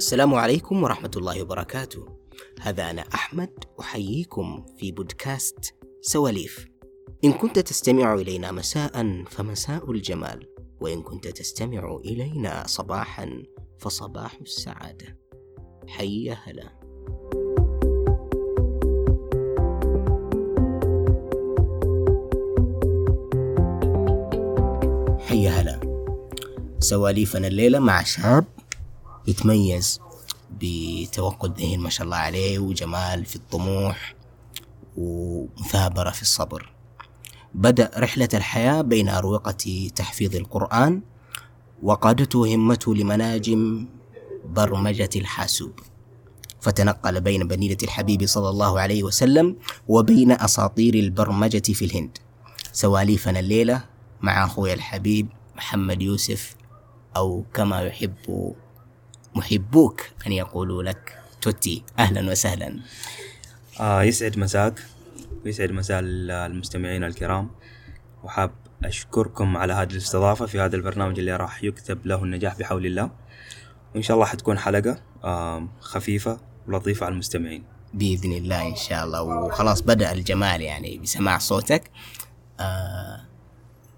السلام عليكم ورحمة الله وبركاته. هذا أنا أحمد أحييكم في بودكاست سواليف. إن كنت تستمع إلينا مساء فمساء الجمال. وإن كنت تستمع إلينا صباحا فصباح السعادة. حي هلا. حي هلا. سواليفنا الليلة مع شاب يتميز بتوقد ذهن ما شاء الله عليه وجمال في الطموح ومثابرة في الصبر. بدأ رحلة الحياة بين أروقة تحفيظ القرآن وقادته همته لمناجم برمجة الحاسوب. فتنقل بين بنينة الحبيب صلى الله عليه وسلم وبين أساطير البرمجة في الهند. سواليفنا الليلة مع أخوي الحبيب محمد يوسف أو كما يحب محبوك أن يقولوا لك توتي أهلا وسهلا. آه يسعد مساك ويسعد مساء المستمعين الكرام. وحاب أشكركم على هذه الاستضافة في هذا البرنامج اللي راح يكتب له النجاح بحول الله. وإن شاء الله حتكون حلقة آه خفيفة ولطيفة على المستمعين. بإذن الله إن شاء الله. وخلاص بدأ الجمال يعني بسماع صوتك. آه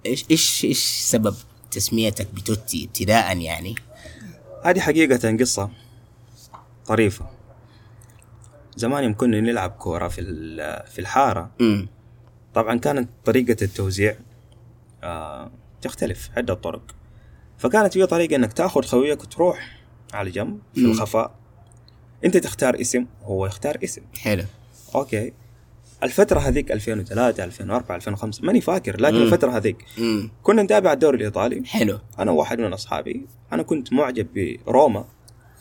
إيش إيش إيش سبب تسميتك بتوتي ابتداء يعني؟ هذه حقيقة قصة طريفة. زمان يوم كنا نلعب كورة في في الحارة امم طبعا كانت طريقة التوزيع آه تختلف عدة طرق. فكانت في طريقة إنك تأخذ خويك وتروح على جنب في مم. الخفاء. أنت تختار اسم هو يختار اسم. حلو. okay. الفترة هذيك 2003 2004 2005 ماني فاكر لكن مم. الفترة هذيك كنا نتابع الدوري الإيطالي. حلو. أنا وواحد من أصحابي أنا كنت معجب بروما.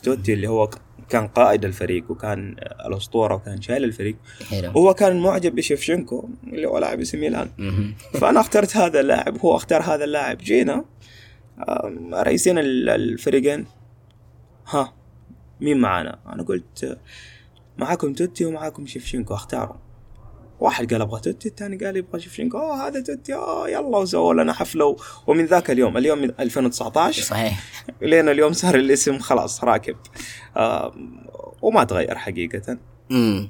توتي اللي هو كان قائد الفريق وكان الأسطورة وكان شايل الفريق. حلو. هو كان معجب بشيفشنكو اللي هو لاعب اسم ميلان. فأنا اخترت هذا اللاعب هو اختار هذا اللاعب. جينا رئيسين ال- الفريقين. ها مين معانا؟ أنا قلت معاكم توتي ومعاكم شيفشنكو اختاروا واحد قال أبغى توتي الثاني قال يبغى شيفشنكو أوه هذا توتي. أوه يلا وسووا لنا حفلة ومن ذاك اليوم اليوم من 2019 صحيح. لين اليوم صار الاسم خلاص راكب. آم، وما تغير حقيقة. امم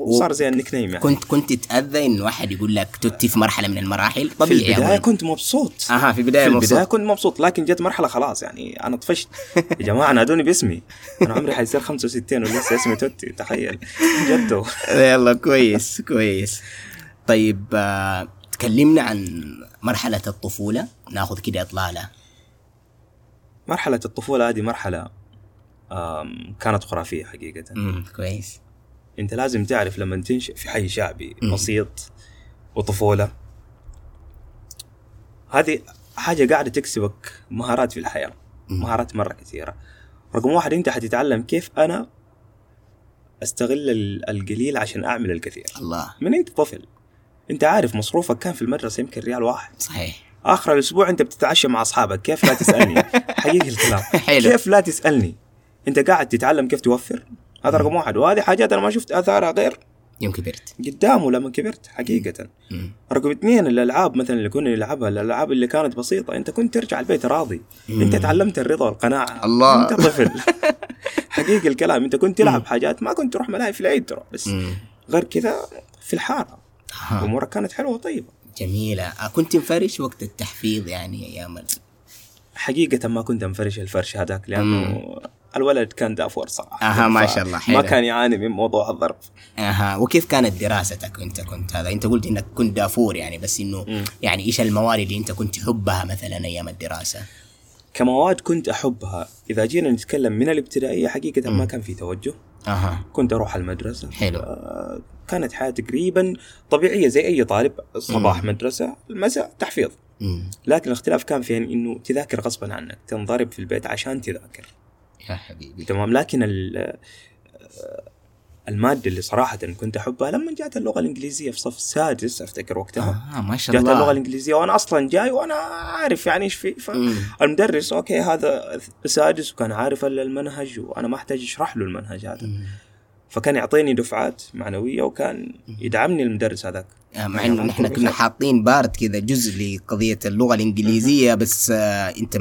وصار زي ال nickname يعني. كنت كنت تتأذى إن واحد يقول لك توتي في مرحلة من المراحل؟ في طبيعي يا البداية ولد. كنت مبسوط. أها في البداية في مبسوط. كنت مبسوط لكن جت مرحلة خلاص يعني أنا طفشت. يا جماعة نادوني باسمي. أنا عمري حيصير 65 ولسه اسمي توتي تخيل. جدو. يلا كويس كويس. طيب آه، تكلمنا عن مرحلة الطفولة. ناخذ كده إطلالة. مرحلة الطفولة هذه مرحلة آم، كانت خرافية حقيقة. امم كويس. أنت لازم تعرف لما تنشئ في حي شعبي. بسيط وطفولة. هذه حاجة قاعدة تكسبك مهارات في الحياة مم. مهارات مرة كثيرة. رقم واحد أنت حتتعلم كيف أنا أستغل ال- القليل عشان أعمل الكثير. الله. من أنت طفل. أنت عارف مصروفك كان في المدرسة يمكن ريال واحد. صحيح. آخر الأسبوع أنت بتتعشى مع أصحابك كيف لا تسألني؟ حقيقي الكلام. حلو. كيف لا تسألني؟ أنت قاعد تتعلم كيف توفر؟ هذا رقم واحد. وهذه حاجات أنا ما شفت آثارها غير يوم كبرت. قدامه لما كبرت حقيقة. مم. رقم اثنين الألعاب مثلا اللي كنا نلعبها الألعاب اللي كانت بسيطة. أنت كنت ترجع البيت راضي. مم. أنت تعلمت الرضا والقناعة. الله. أنت طفل. حقيقي الكلام. أنت كنت تلعب حاجات ما كنت تروح ملاهي في العيد ترى بس مم. غير كذا في الحارة. ها. أمورك كانت حلوة وطيبة. جميلة. كنت مفرش وقت التحفيظ يعني أيام حقيقة ما كنت أنفرش الفرش هذاك لأنه الولد كان دافور صراحة. أها، ما شاء الله، ما حلو. كان يعاني من موضوع الضرب أها وكيف كانت دراستك وأنت كنت هذا؟ أنت قلت إنك كنت دافور يعني بس إنه مم. يعني إيش المواد اللي أنت كنت تحبها مثلا أيام الدراسة؟ كمواد كنت أحبها إذا جينا نتكلم من الابتدائية حقيقة ما كان في توجه. أها. كنت أروح المدرسة. حلو. آه، كانت حياة تقريبا طبيعية زي أي طالب الصباح مدرسة المساء تحفيظ. مم. لكن الاختلاف كان في إنه تذاكر غصبا عنك تنضرب في البيت عشان تذاكر. يا حبيبي. تمام. لكن آه، المادة اللي صراحة كنت أحبها لما جات اللغة الإنجليزية في صف السادس أفتكر وقتها. آه ما شاء جات اللغة الله الإنجليزية وأنا أصلا جاي وأنا عارف يعني إيش في. فالمدرس أوكي هذا سادس وكان عارف المنهج وأنا ما أحتاج أشرح له المنهج هذا. مم. فكان يعطيني دفعات معنوية وكان يدعمني المدرس هذاك. آه، مع إنه نحن كنا حاطين part كذا جزء لقضية اللغة الإنجليزية بس آه أنت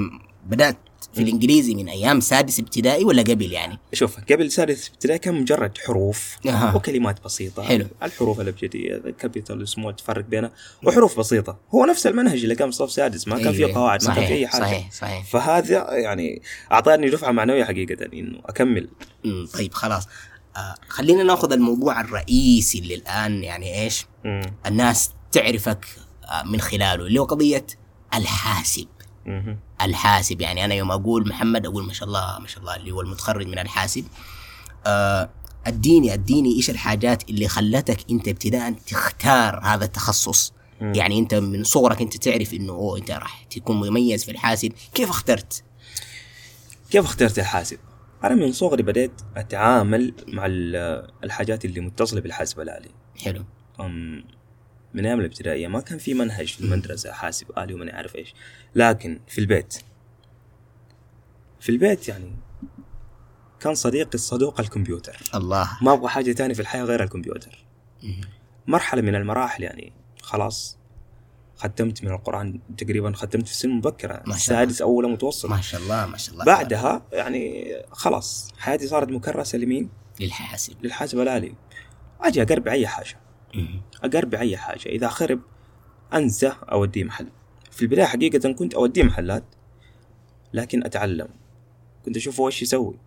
بدأت في الإنجليزي من أيام سادس ابتدائي ولا قبل يعني شوف قبل سادس ابتدائي كان مجرد حروف أها. وكلمات بسيطة حلو. الحروف الأبجدية capital small تفرق بينها وحروف بسيطة هو نفس المنهج اللي كان في صف سادس ما كان فيه أيوة. قواعد ما كان فيه أي حاجة صحيح صحيح فهذا يعني أعطاني دفعة معنوية حقيقة إنه أكمل مم، طيب خلاص آه خلينا ناخذ الموضوع الرئيسي اللي الآن يعني إيش مم. الناس تعرفك آه من خلاله اللي هو قضية الحاسب. الحاسب. يعني أنا يوم أقول محمد أقول ما شاء الله ما شاء الله اللي هو المتخرج من الحاسب. آه أديني أديني إيش الحاجات اللي خلتك أنت ابتداء تختار هذا التخصص؟ مم. يعني أنت من صغرك أنت تعرف إنه أوه أنت راح تكون مميز في الحاسب. كيف اخترت؟ كيف اخترت الحاسب؟ أنا من صغري بديت أتعامل مع ال- الحاجات اللي متصلة بالحاسب الآلي. حلو. أم، من أيام الابتدائية ما كان في منهج في المدرسة حاسب آلي وما نعرف إيش. لكن في البيت في البيت يعني كان صديقي الصدوق الكمبيوتر. الله. ما أبغى حاجة تانية في الحياة غير الكمبيوتر. مم. مرحلة من المراحل يعني خلاص ختمت من القرآن تقريبا ختمت في سن مبكرة ما شاء الله. السادس أولى متوسط. ما شاء الله ما شاء الله. بعدها يعني خلاص حياتي صارت مكرسة لمين؟ للحاسب. للحاسب الآلي. أجي أقرب أي حاجة. أقرب أي حاجة. إذا خرب أنسى أوديه محل. في البداية حقيقة كنت أوديه محلات لكن أتعلم. كنت أشوفه وش يسوي.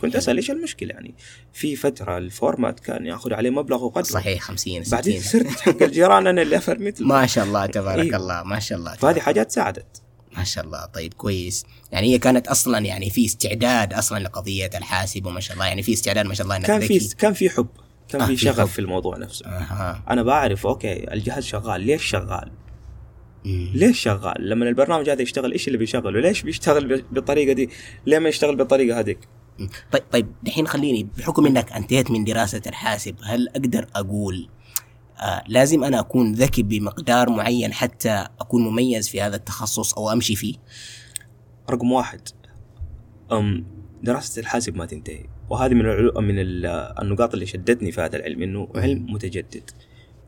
كنت أسأل إيش المشكلة يعني. في فترة الفورمات كان يأخذ عليه مبلغ وقدره. صحيح 50 بعدين 60 صرت حق الجيران أنا اللي أفر مثله. ما شاء الله تبارك إيه. الله ما شاء الله فهذه حاجات ساعدت. ما شاء الله طيب كويس. يعني هي كانت أصلا يعني في استعداد أصلا لقضية الحاسب وما شاء الله. يعني في استعداد ما شاء الله إنك كان. في كان في حب. كان آه، في حب. شغف في الموضوع نفسه. أها. أنا بعرف أوكي الجهاز شغال. ليش شغال؟ مم. ليش شغال؟ لما البرنامج هذا يشتغل إيش اللي بيشغله؟ ليش بيشتغل بالطريقة دي؟ ليه ما يشتغل بالطريقة هذيك. طيب طيب دحين خليني بحكم إنك أنتهيت من دراسة الحاسب هل أقدر أقول آه لازم أنا أكون ذكي بمقدار معين حتى أكون مميز في هذا التخصص أو أمشي فيه؟ رقم واحد أم دراسة الحاسب ما تنتهي. وهذه من العلو... من ال- النقاط اللي شدتني في هذا العلم إنه علم متجدد.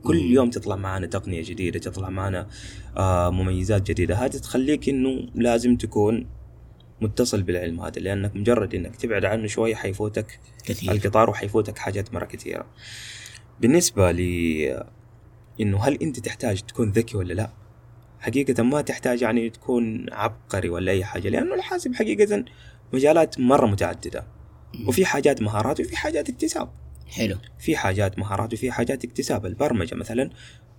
كل. يوم تطلع معنا تقنية جديدة تطلع معنا آه مميزات جديدة. هذه تخليك إنه لازم تكون متصل بالعلم هذا لأنك مجرد إنك تبعد عنه شوية حيفوتك كثير. القطار وحيفوتك حاجات مرة كثيرة. بالنسبة ل إنه هل أنت تحتاج تكون ذكي ولا لا؟ حقيقة ما تحتاج يعني تكون عبقري ولا أي حاجة لأنه الحاسب حقيقة مجالات مرة متعددة. مم. وفي حاجات مهارات وفي حاجات اكتساب. حلو. في حاجات مهارات وفي حاجات اكتساب. البرمجة مثلا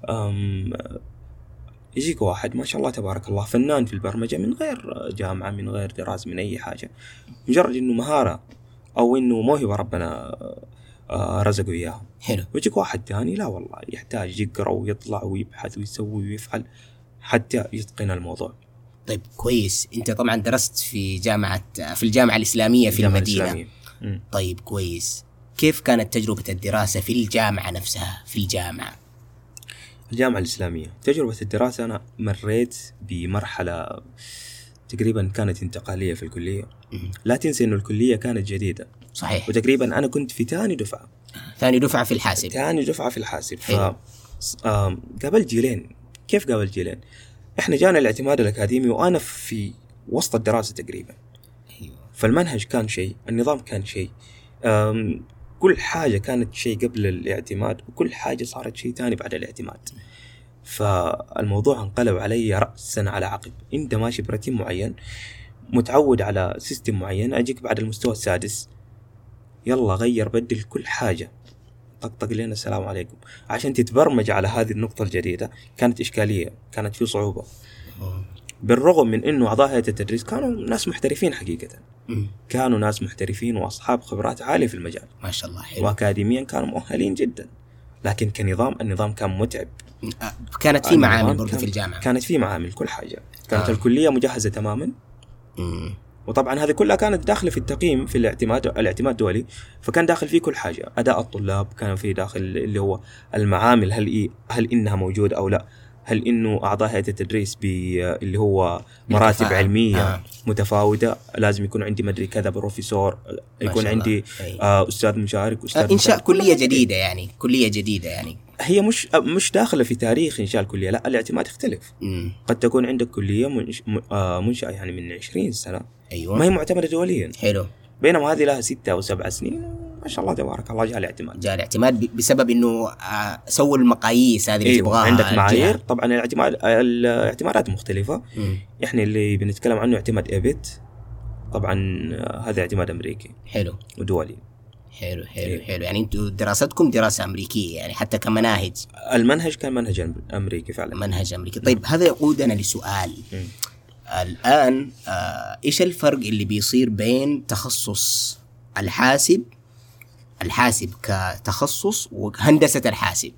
أم يجيك واحد ما شاء الله تبارك الله فنان في البرمجة من غير جامعة من غير دراسة من أي حاجة. مجرد إنه مهارة أو إنه موهبة ربنا آه، رزقه إياها. حلو. ويجيك واحد تاني لا والله يحتاج يقرأ ويطلع ويبحث ويسوي ويفعل حتى يتقن الموضوع. طيب كويس. أنت طبعا درست في جامعة في الجامعة الإسلامية في الجامعة المدينة. الإسلامية. طيب كويس. كيف كانت تجربة الدراسة في الجامعة نفسها؟ في الجامعة. الجامعة الإسلامية. تجربة الدراسة أنا مريت بمرحلة تقريبا كانت انتقالية في الكلية. لا تنسى إنه الكلية كانت جديدة. صحيح. وتقريبا أنا كنت في ثاني دفعة. ثاني دفعة في الحاسب. ثاني دفعة في الحاسب. ف قابلت جيلين. كيف قابلت جيلين؟ إحنا جانا الاعتماد الأكاديمي وأنا في وسط الدراسة تقريبا. فالمنهج كان شيء النظام كان شيء. كل حاجة كانت شيء قبل الاعتماد وكل حاجة صارت شيء تاني بعد الاعتماد. فالموضوع انقلب علي رأسا على عقب. انت ماشي برتيب معين متعود على system معين أجيك بعد المستوى السادس يلا غير بدل كل حاجة. طقطق لنا السلام عليكم. عشان تتبرمج على هذه النقطة الجديدة كانت إشكالية كانت في صعوبة. بالرغم من إنه أعضاء هيئة التدريس كانوا ناس محترفين حقيقة. مم. كانوا ناس محترفين وأصحاب خبرات عالية في المجال. ما شاء الله حلو. واكاديميا كانوا مؤهلين جدا. لكن كنظام النظام كان متعب. آه، كانت في معامل برضه في الجامعة. كانت في معامل كل حاجة. كانت آه. آه. الكلية مجهزة تماما. مم. وطبعا هذه كلها كانت داخلة في التقييم في الاعتماد الاعتماد الدولي. فكان داخل فيه كل حاجة. أداء الطلاب كان في داخل اللي هو المعامل هل إيه هل إنها موجودة أو لا. هل إنه أعضاء هيئة التدريس اللي هو مراتب بالكفاءة. علمية آه. متفاوتة لازم يكون عندي مدري كذا بروفيسور يكون. عندي. آه أستاذ مشارك أستاذ آه، انشاء. كلية جديدة يعني كلية جديدة يعني هي مش آه، مش داخلة في تاريخ انشاء الكلية لا الاعتماد يختلف مم. قد تكون عندك كلية آه، منشأة يعني من 20 سنة أيوه ما هي معتمدة دوليا حلو بينما هذه لها ستة أو سبع سنين ما شاء الله تبارك الله جاء الاعتماد. جاء الاعتماد بسبب إنه آه، سووا المقاييس هذه اللي أيوه تبغاها عندك. معايير. طبعا الاعتماد الاعتمادات مختلفة. مم. إحنا اللي بنتكلم عنه اعتماد إيبت. طبعا آه، هذا اعتماد أمريكي. حلو. ودولي. حلو حلو إيه. حلو. يعني أنتم دراستكم دراسة أمريكية يعني حتى كمناهج. المنهج كان منهج أمريكي فعلا. منهج أمريكي. طيب هذا يقودنا لسؤال. مم. الآن آه إيش الفرق اللي بيصير بين تخصص الحاسب الحاسب كتخصص وهندسة الحاسب؟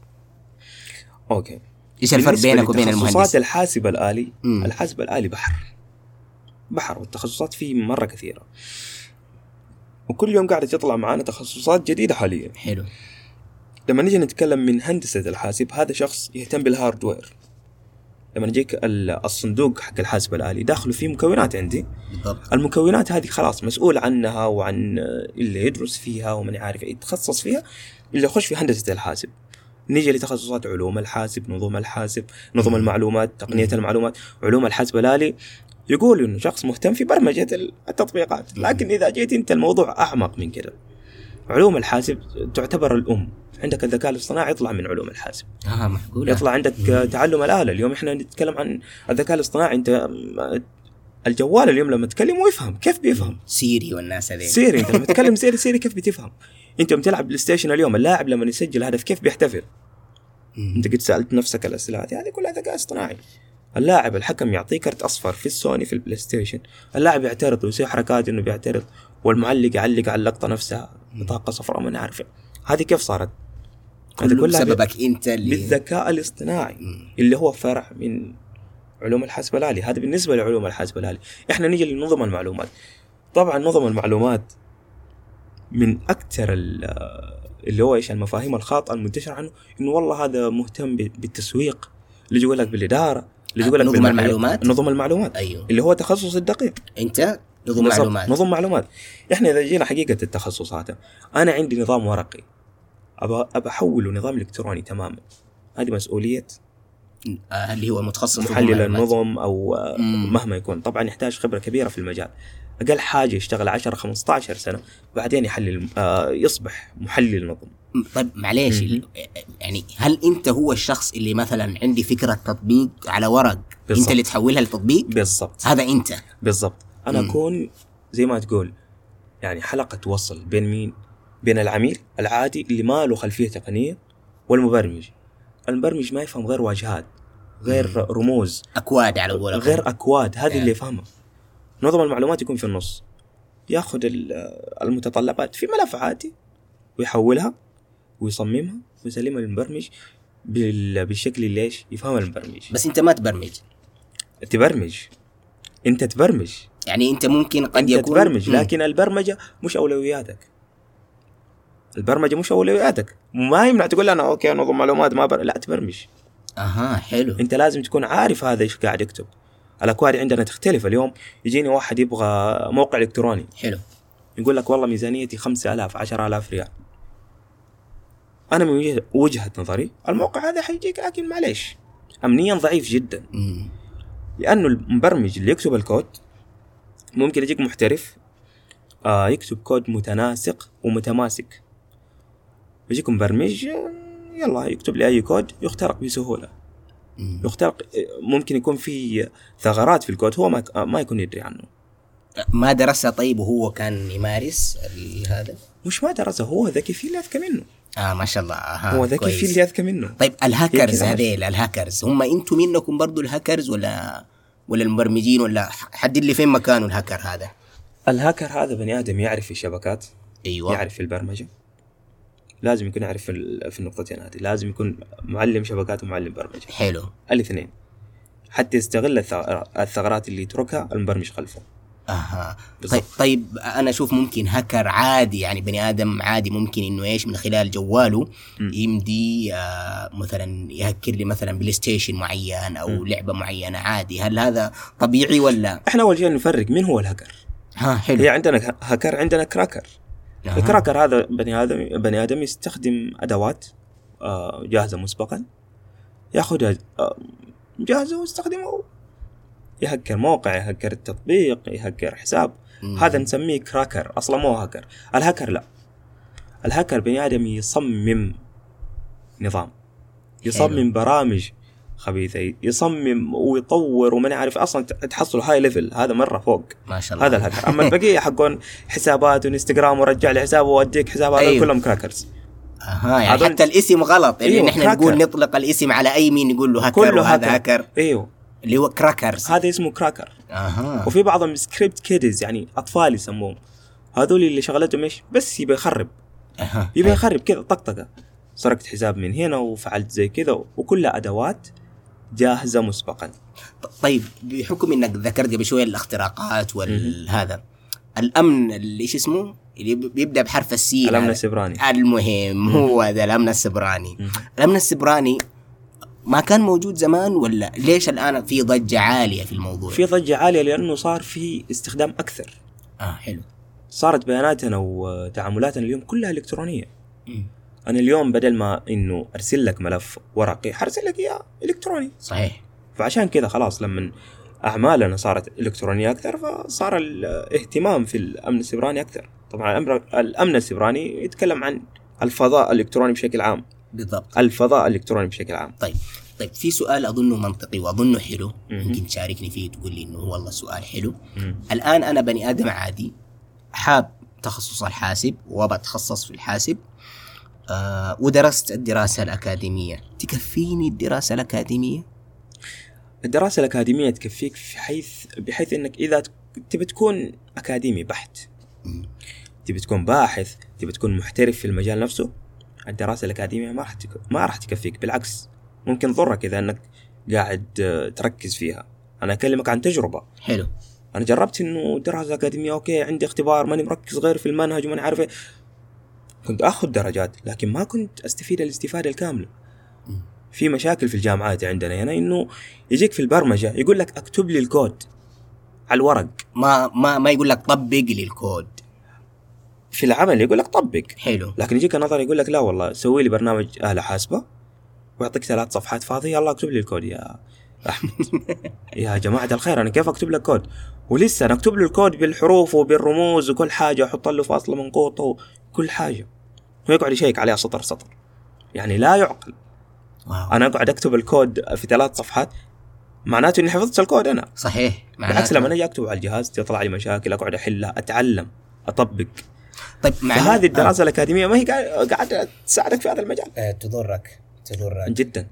أوكي. إيش الفرق بينك وبين المهندس؟ الحاسب الآلي مم. الحاسب الآلي بحر. بحر والتخصصات فيه مرة كثيرة. وكل يوم قاعدة تطلع معانا تخصصات جديدة حاليا. حلو. لما نيجي نتكلم من هندسة الحاسب هذا شخص يهتم بالهاردوير. لما يجيك ال- الصندوق حق الحاسب الآلي داخله فيه مكونات عندي. بالضبط. المكونات هذه خلاص مسؤول عنها وعن اللي يدرس فيها ومن عارف يتخصص فيها اللي يخش في هندسة الحاسب. نيجي لتخصصات علوم الحاسب نظم الحاسب نظم المعلومات تقنية المعلومات علوم الحاسب الآلي. يقول إنه شخص مهتم في برمجة التطبيقات. لكن إذا جيت أنت الموضوع أعمق من كده. علوم الحاسب تعتبر الأم. عندك الذكاء الاصطناعي يطلع من علوم الحاسب. آه معقول يطلع عندك تعلم الآلة. اليوم إحنا نتكلم عن الذكاء الاصطناعي. أنت الجوال اليوم لما تكلمه يفهم كيف بيفهم؟ سيري والناس هذيل سيري. أنت لما تتكلم سيري سيري كيف بتفهم؟ أنت لما تلعب بلاي ستيشن اليوم اللاعب لما يسجل هدف كيف بيحتفل. أنت قد سألت نفسك الأسئلة هذه. هذه كلها ذكاء اصطناعي. اللاعب الحكم يعطيه كرت أصفر في السوني في البلاي ستيشن. اللاعب يعترض ويسوي حركات إنه بيعترض والمعلق يعلق على اللقطة نفسها. بطاقه صفراء ما نعرف هذه كيف صارت؟ هذه كله كلها بسببك أنت اللي بالذكاء الاصطناعي مم. اللي هو فرع من علوم الحاسب الآلي. هذا بالنسبة لعلوم الحاسب الآلي. إحنا نيجي لنظم المعلومات. طبعا نظم المعلومات من أكثر ال- اللي هو إيش؟ المفاهيم الخاطئة المنتشرة عنه. إنه والله هذا مهتم بالتسويق. اللي يقول لك بالإدارة اللي يقول لك نظم المعلومات؟ نظم المعلومات. أيوه. اللي هو تخصص الدقيق. أنت نظم. معلومات نظم معلومات إحنا إذا جينا حقيقة التخصصات أنا عندي نظام ورقي ابى ابى أحوله نظام إلكتروني تماما هذه مسؤولية آه اللي هو متخصص محلل. النظم أو آه، مم. مهما يكون طبعا يحتاج خبرة كبيرة في المجال أقل حاجة يشتغل 10 15 سنة بعدين يحلل آه، يصبح محلل نظم طيب معليش. يعني هل أنت هو الشخص اللي مثلا عندي فكرة تطبيق على ورق بالضبط. انت اللي تحولها لتطبيق بالضبط هذا أنت بالضبط أنا مم. أكون زي ما تقول يعني حلقة وصل بين مين؟ بين العميل العادي اللي ما له خلفية تقنية والمبرمج. المبرمج ما يفهم غير واجهات غير رموز أكواد على قولك غير أكواد هذه يعني. اللي يفهمها. نظم المعلومات يكون في النص. ياخذ ال- المتطلبات في ملف عادي ويحولها ويصممها ويسلمها للمبرمج بال- بالشكل اللي إيش؟ يفهمها المبرمج. بس أنت ما تبرمج. تبرمج. أنت تبرمج. يعني أنت ممكن قد أنت يكون تبرمج. لكن البرمجة مش أولوياتك. البرمجة مش أولوياتك. ما يمنع تقول أنا أوكي نظم معلومات ما بر... لا تبرمج. أها حلو. أنت لازم تكون عارف هذا إيش قاعد يكتب. الأكواد عندنا تختلف. اليوم يجيني واحد يبغى موقع إلكتروني. حلو. يقول لك والله ميزانيتي 5000 10000 ريال. أنا من وجهة- وجهة نظري الموقع هذا حيجيك لكن معليش. امنيا ضعيف جدا. مم. لأنه المبرمج اللي يكتب الكود ممكن يجيك محترف آه يكتب كود متناسق ومتماسك. يجيك مبرمج آه، يلا يكتب لي أي كود يخترق بسهولة. يخترق آه، ممكن يكون في ثغرات في الكود هو ما آه، ما يكون يدري عنه. ما درسها طيب وهو كان يمارس ال- هذا؟ مش ما درسه هو ذكي في اللي أذكى منه. آه ما شاء الله. أها هو ذكي كويس. في اللي أذكى منه. طيب الهاكرز هذيل الهاكرز هم أنتم منكم برضو الهاكرز ولا؟ ولا المبرمجين ولا حدد لي فين مكانه الهاكر هذا؟ الهاكر هذا بني آدم يعرف في الشبكات أيوه. يعرف في البرمجة. لازم يكون يعرف في, ال- في النقطتين هذه. لازم يكون معلم شبكات ومعلم برمجة. حلو. الاثنين. حتى يستغل الثغ- الثغرات اللي يتركها المبرمج خلفه. أها. طيب طيب أنا أشوف ممكن هاكر عادي يعني بني آدم عادي ممكن إنه إيش من خلال جواله مم. يمدي آه مثلا يهكر لي مثلا بلاي ستيشن معين أو مم. لعبة معينة عادي هل هذا طبيعي ولا إحنا أول شيء نفرق مين هو الهاكر ها حلو هي عندنا هاكر عندنا cracker أها. ال cracker هذا بني آدم بني آدم يستخدم أدوات آه، جاهزة مسبقا ياخذها آه، جاهزة ويستخدمها يهكر موقع يهكر التطبيق يهكر حساب. مم. هذا نسميه cracker أصلا مو hacker. ال hacker لا. الهاكر بني آدم يصمم نظام. يصمم برامج خبيثة يصمم ويطور وما عارف أصلا تحصل high level هذا مرة فوق. ما شاء الله. هذا الهاكر. أما البقية حقون حسابات وإنستغرام ورجع لي حسابه واديك حساب هذا أيوه. كلهم crackers أها يعني حتى الاسم غلط. اللي أيوه، نحن. نقول نطلق الاسم على أي مين نقول له هاكر كله وهذا hacker. hacker. إيوه. اللي هو crackers هذا اسمه cracker أها. وفي بعضهم script kids يعني أطفال يسموهم. هذول اللي شغلتهم إيش؟ بس يبي يخرب. أها. يبي يخرب كذا طقطقة. سرقت حساب من هنا وفعلت زي كذا وكلها أدوات جاهزة مسبقا. طيب بحكم إنك ذكرت قبل شوية الاختراقات والهذا الأمن اللي إيش اسمه؟ اللي بيبدا بحرف السي الأمن. السبراني. المهم هو هذا الأمن السبراني. الأمن السبراني ما كان موجود زمان ولا ليش الآن في ضجة عالية في الموضوع؟ في ضجة عالية لأنه صار في استخدام أكثر. آه حلو. صارت بياناتنا وتعاملاتنا اليوم كلها إلكترونية. مم. أنا اليوم بدل ما إنه أرسل لك ملف ورقي حرسل لك إياه إلكتروني. صحيح. فعشان كذا خلاص لما أعمالنا صارت إلكترونية أكثر فصار الاهتمام في الأمن السبراني أكثر. طبعا الأمن السبراني يتكلم عن الفضاء الإلكتروني بشكل عام. بالضبط. الفضاء الإلكتروني بشكل عام. طيب طيب في سؤال أظنه منطقي وأظنه حلو. ممكن تشاركني فيه تقول لي إنه والله سؤال حلو. مم. الآن أنا بني آدم عادي حاب تخصص الحاسب وبتخصص في الحاسب آه ودرست الدراسة الأكاديمية. تكفيني الدراسة الأكاديمية؟ الدراسة الأكاديمية تكفيك في حيث بحيث إنك إذا تبي تكون أكاديمي بحت. تبي تكون باحث تبي تكون محترف في المجال نفسه الدراسة الأكاديمية ما راح تك... ما راح تكفيك بالعكس ممكن تضرك إذا إنك قاعد آه، تركز فيها. أنا أكلمك عن تجربة. حلو. أنا جربت إنه دراسة أكاديمية أوكي عندي اختبار ماني مركز غير في المنهج وماني عارف إيه. كنت آخذ درجات لكن ما كنت أستفيد الاستفادة الكاملة. في مشاكل في الجامعات عندنا هنا إنه يجيك في البرمجة يقول لك اكتب لي الكود على الورق. ما ما ما يقول لك طبق لي الكود. في العمل يقول لك طبق. حلو. لكن يجيك نظر يقول لك لا والله سوي لي برنامج آلة حاسبة ويعطيك ثلاث صفحات فاضية يلا اكتب لي الكود يا أحمد. يا جماعة الخير أنا كيف أكتب لك كود؟ ولسه أنا أكتب له الكود بالحروف وبالرموز وكل حاجة أحط له فاصلة منقوطة وكل حاجة. ويقعد يشيك عليها سطر سطر. يعني لا يعقل. واو. أنا أقعد أكتب الكود في ثلاث صفحات معناته إني حفظت الكود أنا. صحيح. بالعكس لما أجي أكتب على الجهاز تطلع لي مشاكل أقعد أحلها أتعلم أطبق. طيب مع فهذه الدراسة الأكاديمية ما هي قاعدة قاعدة تساعدك في هذا المجال. آه تضرك تضرك. جدا.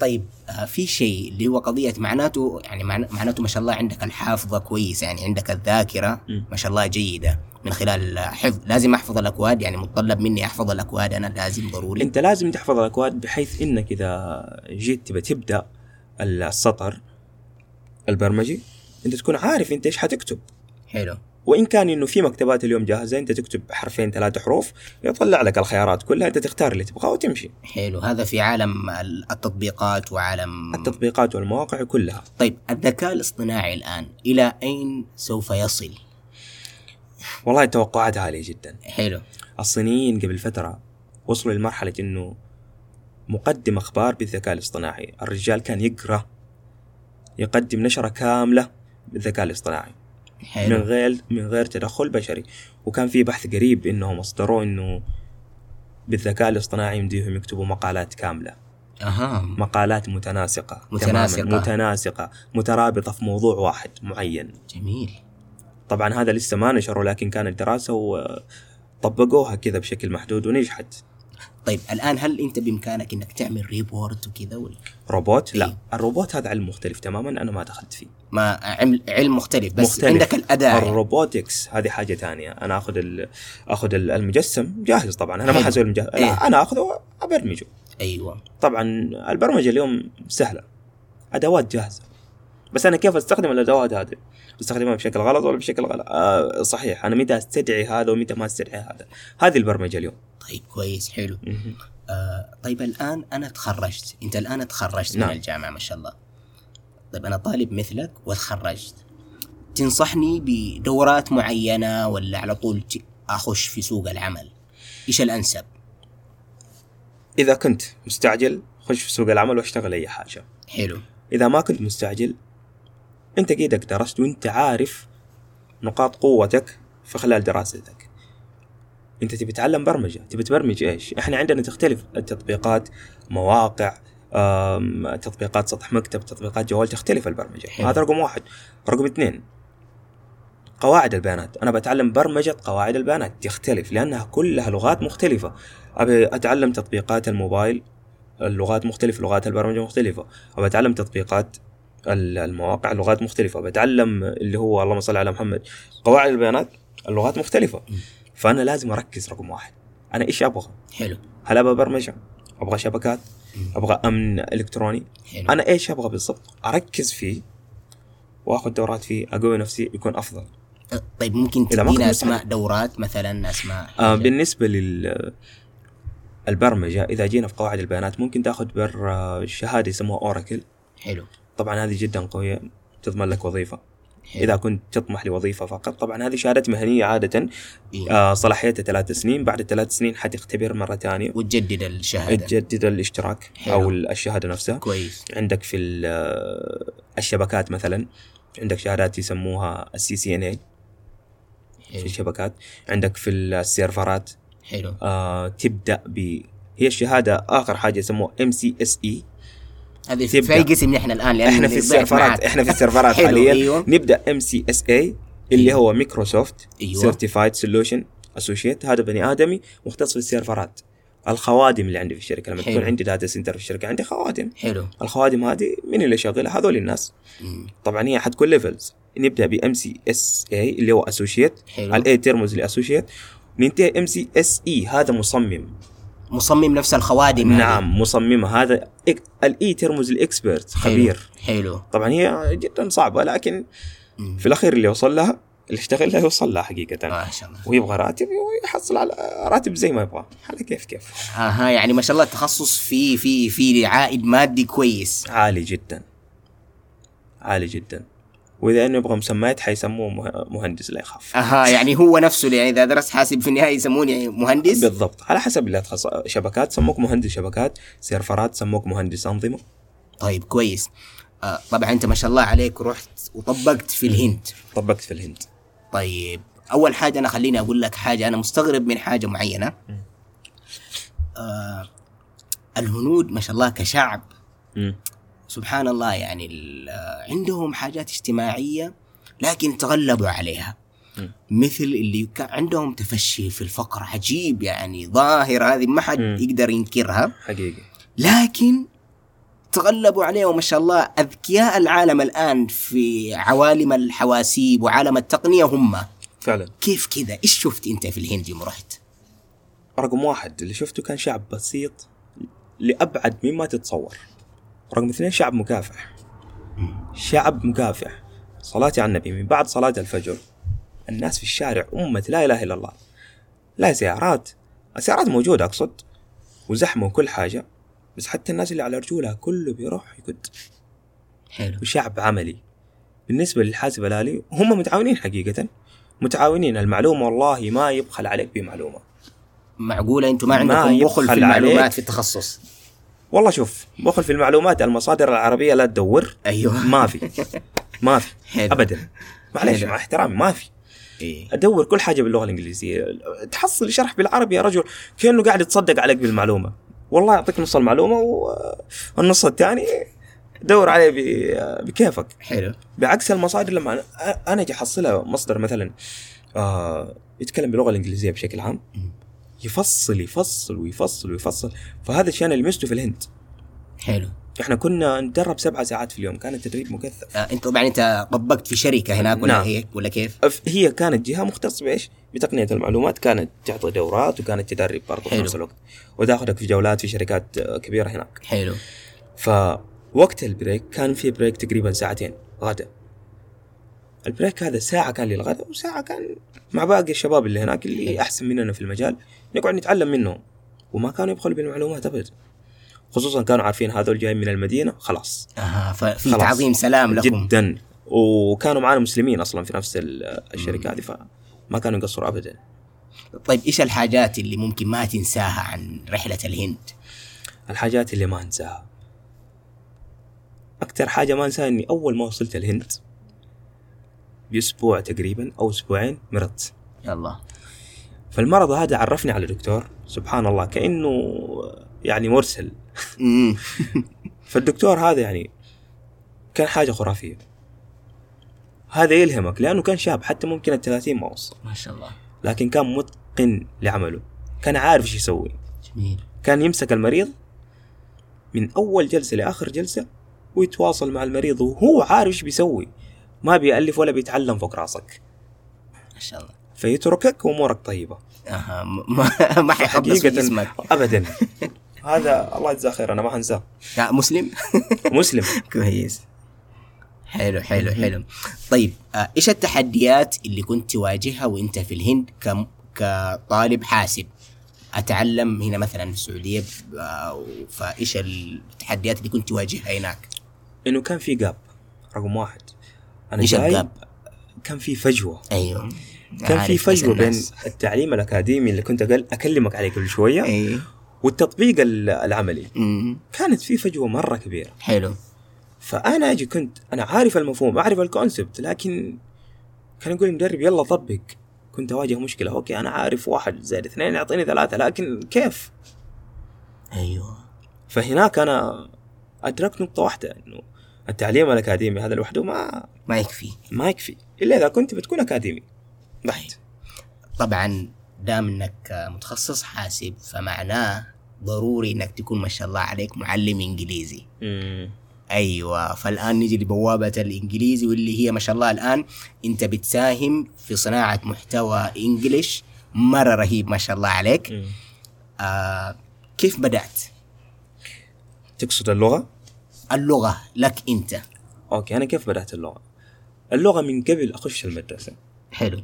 طيب آه، في شيء اللي هو قضية معناته يعني معناته ما شاء الله عندك الحافظة كويسة يعني عندك الذاكرة مم. ما شاء الله جيدة من خلال حفظ. لازم أحفظ الأكواد يعني متطلب مني أحفظ الأكواد أنا لازم ضروري. أنت لازم تحفظ الأكواد بحيث إنك إذا جيت تبى تبدأ السطر البرمجي أنت تكون عارف أنت إيش حتكتب. حلو. وإن كان إنه في مكتبات اليوم جاهزة أنت تكتب حرفين ثلاثة حروف يطلع لك الخيارات كلها أنت تختار اللي تبغاه وتمشي. حلو. هذا في عالم ال- التطبيقات وعالم التطبيقات والمواقع كلها. طيب الذكاء الاصطناعي الآن إلى أين سوف يصل؟ والله التوقعات عالية جدا. حلو. الصينيين قبل فترة وصلوا لمرحلة إنه مقدم أخبار بالذكاء الاصطناعي. الرجال كان يقرأ يقدم نشرة كاملة بالذكاء الاصطناعي. من حلو غير من غير تدخل بشري. وكان في بحث قريب إنهم أصدروا إنه بالذكاء الاصطناعي يمديهم يكتبوا مقالات كاملة. أها. مقالات متناسقة متناسقة. تماماً. متناسقة. مترابطة في موضوع واحد معين. جميل. طبعا هذا لسه ما نشروا لكن كانت دراسة وطبقوها كذا بشكل محدود ونجحت. طيب الآن هل أنت بإمكانك إنك تعمل ريبورت وكذا ولا روبوت لا إيه. الروبوت هذا علم مختلف تماما أنا ما دخلت فيه ما علم, علم مختلف بس مختلف. عندك يعني. ال robotics هذه حاجة ثانية أنا آخذ ال... آخذ ال- المجسم جاهز طبعا أنا ما. حسوي المجسم إيه. أنا آخذه ابرمجه أيوة طبعا البرمجة اليوم سهلة أدوات جاهزة بس أنا كيف أستخدم الأدوات هذه؟ أستخدمها بشكل غلط ولا بشكل غلط؟ آه صحيح أنا متى أستدعي هذا ومتى ما أستدعي هذا؟ هذه البرمجة اليوم. طيب كويس حلو. آه طيب الآن أنا تخرجت. أنت الآن تخرجت نعم. من الجامعة ما شاء الله. طيب أنا طالب مثلك وتخرجت. تنصحني بدورات معينة ولا على طول أخش في سوق العمل؟ إيش الأنسب؟ إذا كنت مستعجل خش في سوق العمل واشتغل أي حاجة. حلو. إذا ما كنت مستعجل انت قيدك درست وانت عارف نقاط قوتك في خلال دراستك. انت تبي تتعلم برمجة تبي تبرمج إيش؟ إحنا عندنا تختلف التطبيقات مواقع تطبيقات سطح مكتب تطبيقات جوال تختلف البرمجة. حلو. هذا رقم واحد. رقم اثنين قواعد البيانات. أنا بتعلم برمجة قواعد البيانات تختلف لأنها كلها لغات مختلفة. أبي أتعلم تطبيقات الموبايل اللغات مختلفة لغات البرمجة مختلفة. أبي أتعلم تطبيقات المواقع لغات مختلفة. بتعلم اللي هو اللهم صل على محمد قواعد البيانات اللغات مختلفة. فأنا لازم أركز رقم واحد. أنا إيش أبغى؟ حلو. هل أبغى برمجة؟ أبغى شبكات؟ أبغى أمن إلكتروني؟ حلو. أنا إيش أبغى بالضبط؟ أركز فيه وأخذ دورات فيه أقوي نفسي يكون أفضل. طيب ممكن تدينا أسماء. دورات مثلا أسماء آه بالنسبة لل البرمجة إذا جينا في قواعد البيانات ممكن تأخذ بر آه، شهادة يسموها اوراكل حلو. طبعا هذه جدا قوية تضمن لك وظيفة. حلو. إذا كنت تطمح لوظيفة فقط طبعا هذه شهاده مهنية عادة. إيه. آه صلاحيتها ثلاث سنين بعد الثلاث سنين حتختبر مرة ثانية. وتجدد الشهادة. تجدد الاشتراك حلو. أو الشهادة نفسها. كويس. عندك في ال- الشبكات مثلا عندك شهادات يسموها ال CCNA في الشبكات. عندك في ال سيرفرات. حلو. آه تبدأ ب هي الشهادة آخر حاجة يسموها MCSE هذه في. أي قسم نحن الآن لأن إحنا في السيرفرات. إحنا في السيرفرات حاليا أيوة. نبدأ MCSA اللي هو مايكروسوفت. Certified Solutions Associate هذا بني آدمي مختص في السيرفرات الخوادم اللي عندي في الشركة لما حلو. تكون عندي data center في الشركة عندي خوادم حلو الخوادم هذه مين اللي شغالها هذول الناس مم. طبعا هي حتكون levels نبدأ ب MCSA اللي هو Associate. ال A ترمز ل Associate ننتهي MCSE هذا مصمم مصمم نفس الخوادم هذه. نعم مصممه هذا. ال E ترمز ال Expert حلو. خبير. حلو. طبعا هي جدا صعبة لكن مم. في الأخير اللي وصل لها اللي اشتغل لها يوصل لها حقيقة. ما شاء الله. ويبغى راتب ويحصل على راتب زي ما يبغى. على كيف كيف. أها يعني ما شاء الله التخصص في في في عائد مادي كويس. عالي جدا. عالي جدا. وإذا إنه يبغى مسميات حيسموه مه- مهندس لا يخاف. أها يعني هو نفسه يعني إذا درست حاسب في النهاية يسموني مهندس؟ بالضبط. على حسب اللي تخصص شبكات سموك مهندس شبكات سيرفرات سموك مهندس أنظمة. طيب كويس. آه طبعا أنت ما شاء الله عليك رحت وطبقت في الهند. طبقت في الهند. طيب أول حاجة أنا خليني أقول لك حاجة. أنا مستغرب من حاجة معينة. آه الهنود ما شاء الله كشعب. سبحان الله يعني عندهم حاجات اجتماعية لكن تغلبوا عليها. مثل اللي كان عندهم تفشي في الفقر عجيب يعني ظاهرة هذه ما حد. يقدر ينكرها. حقيقي. لكن تغلبوا عليه وما شاء الله أذكياء العالم الآن في عوالم الحواسيب وعالم التقنية هم. فعلا. كيف كذا؟ إيش شفت أنت في الهند يوم رحت؟ رقم واحد اللي شفته كان شعب بسيط لأبعد مما تتصور. رقم اثنين شعب مكافح. شعب مكافح. صلاتي على النبي. من بعد صلاة الفجر الناس في الشارع أمة لا إله إلا الله. لا سيارات السيارات موجودة أقصد. وزحمة وكل حاجة. بس حتى الناس اللي على رجولها كله بيروح يقد. حلو. وشعب عملي. بالنسبة للحاسب الآلي هم متعاونين حقيقة. متعاونين. المعلومة والله ما يبخل عليك بمعلومة. معقولة؟ أنتم ما عندكم بخل في المعلومات. في التخصص. والله شوف بخل في المعلومات المصادر العربية لا تدور. أيوه. ما في. ما في. ابدا. معليش. مع احترامي ما في. إيه. أدور كل حاجة باللغة الإنجليزية. تحصل شرح بالعربي يا رجل كأنه قاعد يتصدق عليك بالمعلومة. والله يعطيك نص المعلومة والنص الثاني دور عليه ب- بكيفك. حلو. بعكس المصادر لما أنا- أنا أجي أحصلها مصدر مثلا آه يتكلم باللغة الإنجليزية بشكل عام. يفصل يفصل ويفصل ويفصل. فهذا الشيء أنا لمسته في الهند. حلو. إحنا كنا ندرب سبعة ساعات في اليوم. كان التدريب مكثف. آه أنت طبعا أنت طبقت في شركة هناك ولا نعم. هيك ولا كيف؟ هي كانت جهة مختصة بإيش؟ بتقنية المعلومات. كانت تعطي دورات وكانت تدرب برضه في. نفس الوقت. وتأخذك في جولات في شركات آه، كبيرة هناك. حلو. فوقت ال break كان في break تقريبا ساعتين. غدا ال break هذا ساعة كان للغداء وساعة كان مع باقي الشباب اللي هناك اللي أحسن مننا في المجال نقعد نتعلم منهم. وما كانوا يبخلوا بالمعلومات أبدا خصوصا كانوا عارفين هذول جايين من المدينة خلاص. أها ففي. تعظيم سلام لكم. جدا. وكانوا معانا مسلمين أصلا في نفس ال- الشركة هذه فما كانوا يقصروا أبدا. طيب إيش الحاجات اللي ممكن ما تنساها عن رحلة الهند؟ الحاجات اللي ما أنساها. أكثر حاجة ما أنساها إني أول ما وصلت الهند بأسبوع تقريبا أو أسبوعين مرضت. يلا. فالمرض هذا عرفني على دكتور سبحان الله كأنه يعني مرسل. فالدكتور هذا يعني كان حاجة خرافية. هذا يلهمك لأنه كان شاب حتى ممكن ال 30 ما وصل. ما شاء الله. لكن كان متقن لعمله. كان عارف إيش يسوي. جميل. كان يمسك المريض من أول جلسة لآخر جلسة ويتواصل مع المريض وهو عارف إيش بيسوي. ما بيألف ولا بيتعلم فوق راسك. ما شاء الله. فيتركك وأمورك طيبة. أها ما ما جسمك ابدا. هذا الله يجزاه خير أنا ما حنساه. لا مسلم؟ مسلم. كويس. حلو حلو حلو. طيب آه، إيش التحديات اللي كنت تواجهها وأنت في الهند كم كطالب حاسب؟ أتعلم هنا مثلا في السعودية آه، فإيش التحديات اللي كنت تواجهها هناك؟ إنه كان في جاب رقم واحد. أنا جاي؟ كان في فجوة. أيوه. كان في فجوة بين. التعليم الأكاديمي اللي كنت أكلمك عليه كل شوية إي. والتطبيق ال- العملي. أمم، كانت في فجوة مرة كبيرة. حلو. فأنا أجي كنت أنا عارف المفهوم أعرف الكونسبت لكن كان يقول المدرب يلا طبق. كنت أواجه مشكلة. أوكي أنا عارف واحد زائد اثنين يعطيني ثلاثة لكن كيف؟ أيوه. فهناك أنا أدركت نقطة واحدة إنه التعليم الأكاديمي هذا لوحده ما ما يكفي. ما يكفي. إلا إذا كنت بتكون أكاديمي. بحت. طبعا دام إنك متخصص حاسب فمعناه ضروري إنك تكون ما شاء الله عليك معلم إنجليزي. أيوه. فالآن نجي لبوابة الإنجليزي واللي هي ما شاء الله الآن أنت بتساهم في صناعة محتوى English مرة رهيب ما شاء الله عليك. آه كيف بدأت؟ تقصد اللغة؟ اللغة لك أنت. أوكي أنا كيف بدأت اللغة؟ اللغة من قبل أخش المدرسة. حلو.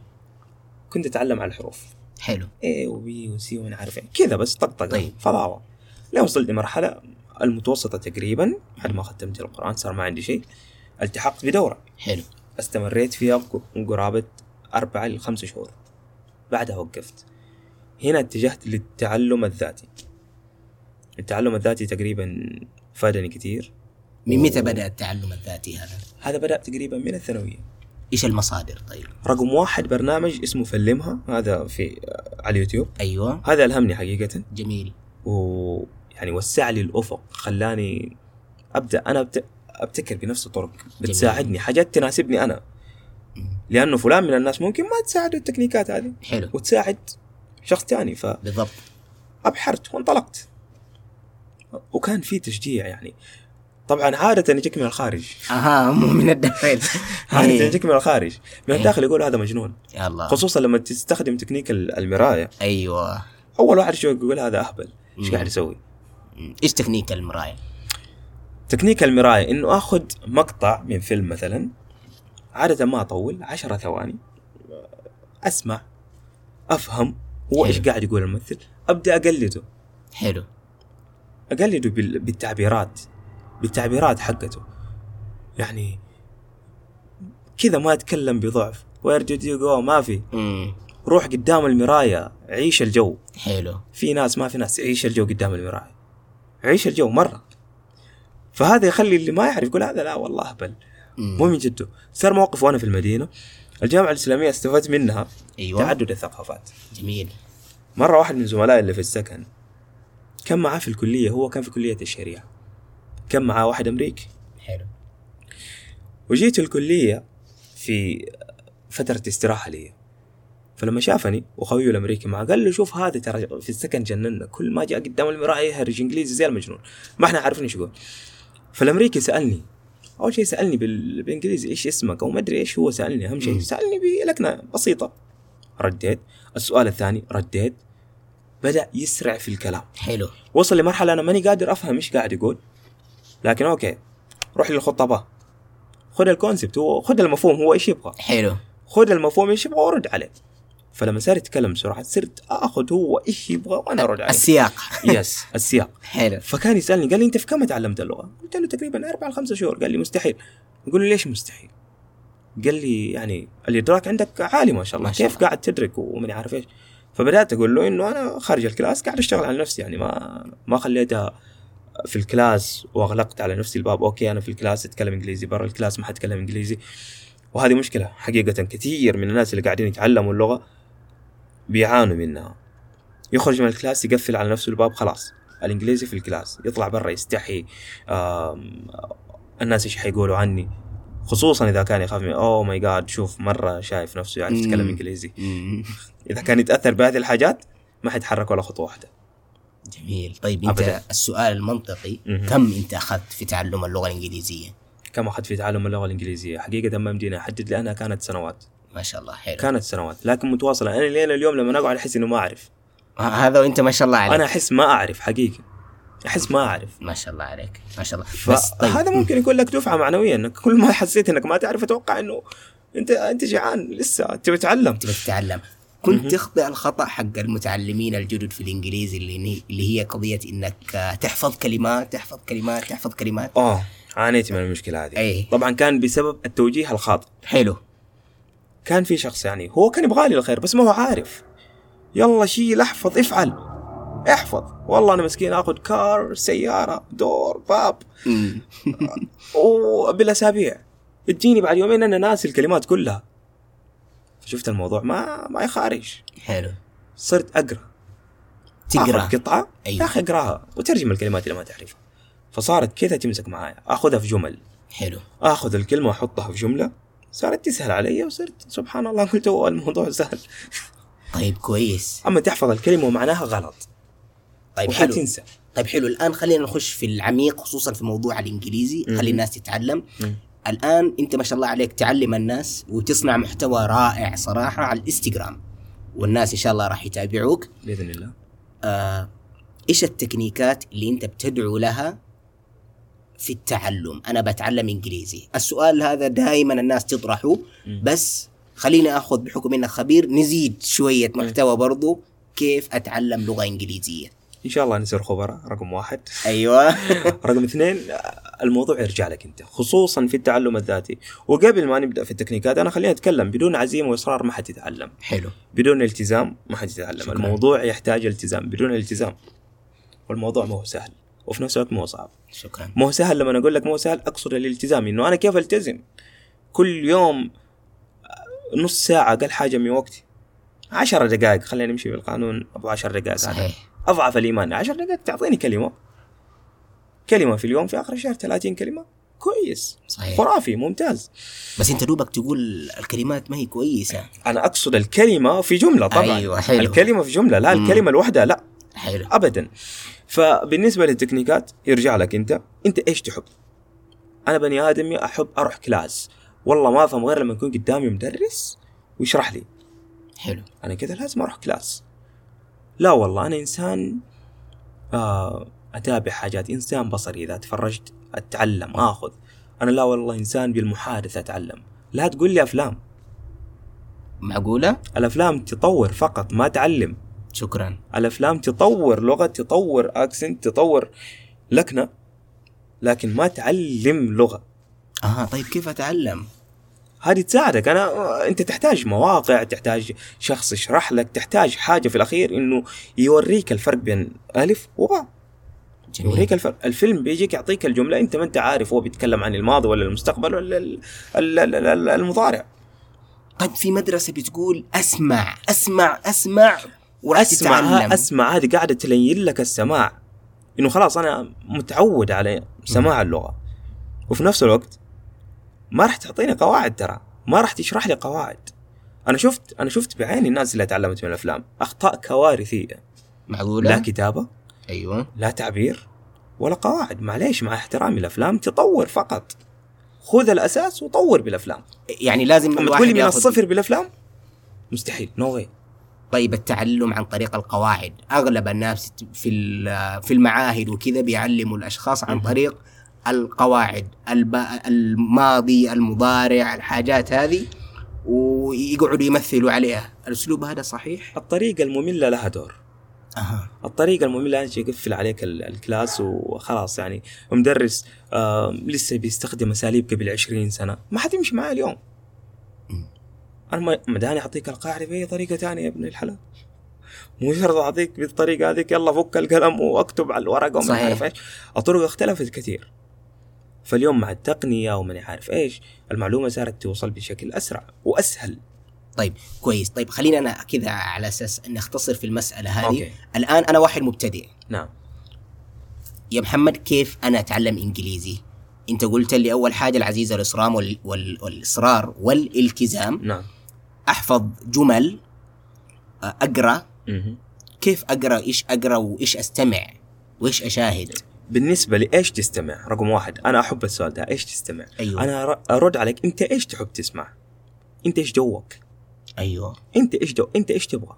كنت أتعلم على الحروف. حلو. A و B و C وما عارف كذا بس طقطقه طيب. فضاوة. لين وصلت لمرحلة المتوسطة تقريبا بعد ما ختمت القرآن صار ما عندي شيء. التحقت بدورة. حلو. استمريت فيها قرابة أربعة لخمس شهور. بعدها وقفت. هنا اتجهت للتعلم الذاتي. التعلم الذاتي تقريبا فادني كثير. من متى بدا التعلم الذاتي هذا؟ هذا بدأ تقريبا من الثانوية. إيش المصادر طيب؟ رقم واحد برنامج اسمه فلمها هذا في على اليوتيوب. أيوه. هذا ألهمني حقيقة. جميل. ويعني وسع لي الأفق خلاني أبدأ أنا أبت... أبتكر بنفس الطرق بتساعدني حاجات تناسبني أنا. لأنه فلان من الناس ممكن ما تساعده التكنيكات هذه. حلو. وتساعد شخص ثاني بالضبط. فابحرت وانطلقت. وكان في تشجيع يعني. طبعا عادة يجيك من الخارج. أها مو من الداخل. عادة إيه. يجيك من الخارج. من إيه. الداخل يقول هذا مجنون. يا الله خصوصا لما تستخدم تكنيك ال- المراية. أيوه. أول واحد يشوف يقول هذا أهبل. إيش. قاعد يسوي. إيش تكنيك المراية؟ تكنيك المراية إنه آخذ مقطع من فيلم مثلا عادة ما أطول عشرة ثواني. أسمع أفهم هو إيش. قاعد يقول الممثل أبدأ أقلده. حلو. أقلده بال- بالتعبيرات. بالتعبيرات حقته. يعني كذا ما اتكلم بضعف. where did you go ما في. روح قدام المراية عيش الجو. حلو. في ناس ما في ناس عيش الجو قدام المراية عيش الجو مرة. فهذا يخلي اللي ما يعرف يقول هذا لا والله مم. مو من جده صار موقف وأنا في المدينة. الجامعة الإسلامية استفدت منها أيوه. تعدد الثقافات. جميل. مرة واحد من زملائي اللي في السكن كان معاه في الكلية هو كان في كلية الشريعة. كان معاه واحد أمريكي؟ حلو. وجيت الكلية في فترة استراحة لي. فلما شافني وخويه الأمريكي معه قال له شوف هذا ترى في السكن جننا كل ما جاء قدام المرايه يهرج إنجليزي زي المجنون. ما إحنا عارفين إيش يقول. فالأمريكي سألني أول شيء سألني بال... بالإنجليزي إيش اسمك؟ أو ما أدري إيش هو سألني أهم شيء. سألني بلكنه بسيطة. رديت. السؤال الثاني رديت. بدأ يسرع في الكلام. حلو. وصل لمرحلة أنا ماني قادر أفهم إيش قاعد يقول. لكن أوكي روح للخطباء. خذ ال concept هو خذ المفهوم هو إيش يبغى. حلو. خذ المفهوم إيش يبغى ورد عليه. فلما صار يتكلم بسرعة صرت آخذ هو إيش يبغى وأنا أرد عليه. السياق. yes السياق. حلو. فكان يسألني قال لي أنت في كم تعلمت اللغة؟ قلت له تقريبا أربع خمسة شهور. قال لي مستحيل. يقول لي ليش مستحيل؟ قال لي يعني الإدراك عندك عالي ما شاء الله. ما شاء كيف الله. قاعد تدرك وماني عارف إيش؟ فبدأت أقول له إنه أنا خارج ال class قاعد أشتغل على نفسي يعني ما ما خليتها في ال class واغلقت على نفسي الباب. أوكي أنا في ال class أتكلم إنجليزي برا ال class ما حتكلم إنجليزي. وهذه مشكلة حقيقة. كثير من الناس اللي قاعدين يتعلموا اللغة بيعانوا منها. يخرج من ال class يقفل على نفسه الباب خلاص. الإنجليزي في ال class يطلع برا يستحي. الناس إيش حيقولوا عني؟ خصوصا إذا كان يخاف من oh my God شوف مرة شايف نفسه يعرف يتكلم. إنجليزي. إذا كان يتأثر بهذه الحاجات ما حيتحرك ولا خطوة واحدة. جميل. طيب انت أبداً. السؤال المنطقي مهم. كم انت أخذت في تعلم اللغة الإنجليزية؟ كم أخذت في تعلم اللغة الإنجليزية؟ حقيقة ما يمديني أحدد لأنها كانت سنوات. ما شاء الله حلو. كانت سنوات لكن متواصلة. أنا لين اليوم لما اقعد أحس إنه ما أعرف. هذا وأنت ما شاء الله عليك. أنا أحس ما أعرف حقيقي أحس ما أعرف. ما شاء الله عليك ما شاء الله. بس طيب. فهذا ممكن يكون لك دفعة معنويه إنك كل ما حسيت إنك ما تعرف أتوقع إنه أنت أنت جيعان لسه تبي تتعلم. تبي تتعلم. كنت تخطئ الخطأ حق المتعلمين الجدد في الإنجليزي اللي اللي هي قضية إنك آه، تحفظ كلمات تحفظ كلمات تحفظ كلمات. آه عانيت من المشكلة هذه. أي. طبعا كان بسبب التوجيه الخاطئ. حلو. كان في شخص يعني هو كان يبغى لي الخير بس ما هو عارف. يلا شيل احفظ افعل. احفظ. والله أنا مسكين آخذ كار سيارة دور باب. وبالأسابيع. تجيني بعد يومين أنا ناسي الكلمات كلها. فشفت الموضوع ما ما يخارج. حلو. صرت أقرأ. تقرأ. قطعة. أيوة. يا أخي أقرأها. وترجم الكلمات اللي ما تعرفها. فصارت كذا تمسك معايا. آخذها في جمل. حلو. آخذ الكلمة وأحطها في جملة. صارت تسهل علي وصرت سبحان الله قلت هو الموضوع سهل. طيب كويس. أما تحفظ الكلمة ومعناها غلط. طيب حلو. وحتنسى طيب حلو. الآن خلينا نخش في العميق خصوصا في موضوع الإنجليزي. خلي الناس تتعلم. الآن أنت ما شاء الله عليك تعلم الناس وتصنع محتوى رائع صراحة على الإنستغرام. والناس إن شاء الله راح يتابعوك. بإذن الله. آه إيش التكنيكات اللي أنت بتدعو لها في التعلم؟ أنا بتعلم إنجليزي. السؤال هذا دائما الناس تطرحه. بس خليني آخذ بحكم انك خبير نزيد شوية محتوى برضو كيف أتعلم لغة إنجليزية. إن شاء الله نصير خبراء رقم واحد. أيوه. رقم اثنين الموضوع يرجع لك أنت خصوصا في التعلم الذاتي. وقبل ما نبدأ في التكنيكات أنا خلينا نتكلم بدون عزيمة وإصرار ما حتتعلم حلو. بدون التزام ما حتتعلم شكراً. الموضوع يحتاج التزام. بدون التزام والموضوع ما هو سهل. وفي نفس الوقت ما هو صعب. شكرا. ما هو سهل لما أقول لك ما هو سهل أقصد الالتزام. إنه أنا كيف ألتزم؟ كل يوم نص ساعة أقل حاجة من وقتي. عشر دقائق خلينا نمشي بالقانون أبو عشر دقائق. هذا. صحيح. أضعف الإيمان عشر دقائق تعطيني كلمة. كلمة في اليوم في آخر الشهر 30 كلمة. كويس. صحيح. خرافي ممتاز. بس أنت دوبك تقول الكلمات ما هي كويسة. أنا أقصد الكلمة في جملة طبعا. أيوة، حلو. الكلمة في جملة لا مم. الكلمة الواحدة لا. حلو. ابدا. فبالنسبة للتكنيكات يرجع لك أنت أنت إيش تحب؟ أنا بني آدمي أحب أروح class. والله ما أفهم غير لما يكون قدامي مدرس ويشرح لي. حلو. أنا كذا لازم أروح كلاس. لا والله أنا إنسان آه أتابع حاجات إنسان بصري إذا تفرجت أتعلم آخذ. أنا لا والله إنسان بالمحادثة أتعلم. لا تقول لي أفلام. معقولة؟ الأفلام تطور فقط ما تعلم. شكرا. الأفلام تطور لغة تطور accent تطور. لكنه لكن ما تعلم لغة. آه طيب كيف أتعلم؟ هذه تساعدك. أنا أنت تحتاج مواقع تحتاج شخص يشرح لك تحتاج حاجة في الأخير إنه يوريك الفرق بين ألف وباء جميل. يوريك الفرق الفيلم بيجيك يعطيك الجملة. أنت ما أنت عارف هو بيتكلم عن الماضي ولا المستقبل ولا ال- ال- ال- ال- المضارع. طيب في مدرسة بتقول أسمع أسمع أسمع وراح أسمع تتعلم. أسمع. هذه قاعدة تلين لك السماع. إنه خلاص أنا متعود على سماع اللغة. وفي نفس الوقت ما راح تعطيني قواعد ترى. ما راح تشرح لي قواعد. أنا شفت أنا شفت بعيني الناس اللي تعلمت من الأفلام. أخطاء كوارثية. معقولة؟ لا كتابة. أيوه. لا تعبير. ولا قواعد. معليش مع احترامي الأفلام. تطور فقط. خذ الأساس وطور بالأفلام. يعني لازم أما الواحد تقول لي من الصفر بالأفلام؟ مستحيل. no no طيب التعلم عن طريق القواعد. أغلب الناس في ال- في المعاهد وكذا بيعلموا الأشخاص عن. طريق القواعد الب... الماضي المضارع الحاجات هذه ويقعدوا يمثلوا عليها. الأسلوب هذا صحيح؟ الطريقة المملة لها دور. أها. الطريقة المملة أنت يقفل عليك ال- class وخلاص يعني. مدرس آه لسه بيستخدم أساليب قبل عشرين سنة. ما حتمشي معاه اليوم. أنا ما- مداني أعطيك القاعدة بأي طريقة تانية يا ابن الحلال. مو شرط أعطيك بالطريقة هذيك يلا فك القلم وأكتب على الورقة وما. عارف إيش. الطرق اختلفت كثير. فاليوم مع التقنية وماني عارف إيش المعلومة صارت توصل بشكل أسرع وأسهل. طيب كويس. طيب خلينا أنا كذا على أساس نختصر في المسألة هذه. أوكي. الآن أنا واحد مبتدئ. نعم. يا محمد كيف أنا أتعلم إنجليزي؟ أنت قلت لي أول حاجة العزيزه الاصرام وال... وال... والإصرار والإلتزام. نعم. أحفظ جمل أقرأ. مهم. كيف أقرأ؟ إيش أقرأ؟ وإيش أستمع؟ وإيش أشاهد؟ بالنسبة لإيش تستمع؟ رقم واحد أنا أحب السؤال ده إيش تستمع؟ أيوة. أنا أرد عليك أنت إيش تحب تسمع؟ أنت إيش جوك؟ أيوه. أنت إيش جو أنت إيش تبغى؟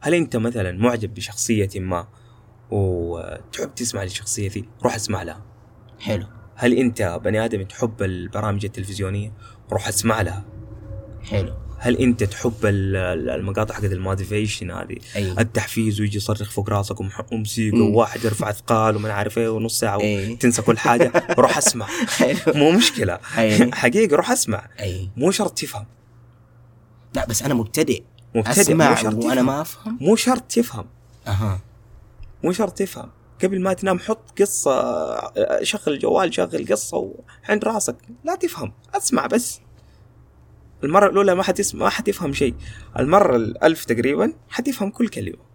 هل أنت مثلا معجب بشخصية ما وتحب تسمع للشخصيه ذي؟ روح اسمع لها. حلو. هل أنت بني آدم تحب البرامج التلفزيونية؟ روح اسمع لها. حلو. هل انت تحب ال- ال- المقاطع حقت الموتيفيشن هذه؟ أيوة. التحفيز ويجي يصرخ فوق راسك وموسيقى. وواحد يرفع اثقال وما عارف إيه ونص ساعة إيه. وتنسى كل حاجة. روح اسمع. مو مشكلة. أي. حقيقة روح اسمع. أي. مو شرط تفهم. لا بس أنا مبتدئ. مبتدئ. أسمع مو شرط وأنا. ما أفهم. مو شرط تفهم. أها. مو شرط تفهم. قبل ما تنام حط قصة شغل الجوال شغل قصة وعند راسك. لا تفهم. اسمع بس. المرة الأولى ما حتسمع ما حتفهم شيء. المرة الألف تقريبا حتفهم كل كلمة.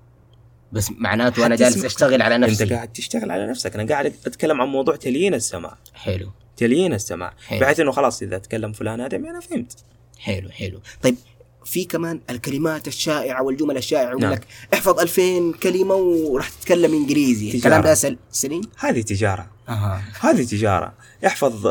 بس معناته أنا جالس أشتغل على نفسي. أنت قاعد تشتغل على نفسك. أنا قاعد أتكلم عن موضوع تليين السمع حلو. تليين السمع حلو. بحيث إنه خلاص إذا تكلم فلان آدمي أنا فهمت. حلو حلو. طيب في كمان الكلمات الشائعة والجمل الشائعة يقول نعم. لك احفظ 2000 كلمة وراح تتكلم إنجليزي. تجارة. الكلام ده سل... سليم؟ هذه تجارة. أها. هذه تجارة. احفظ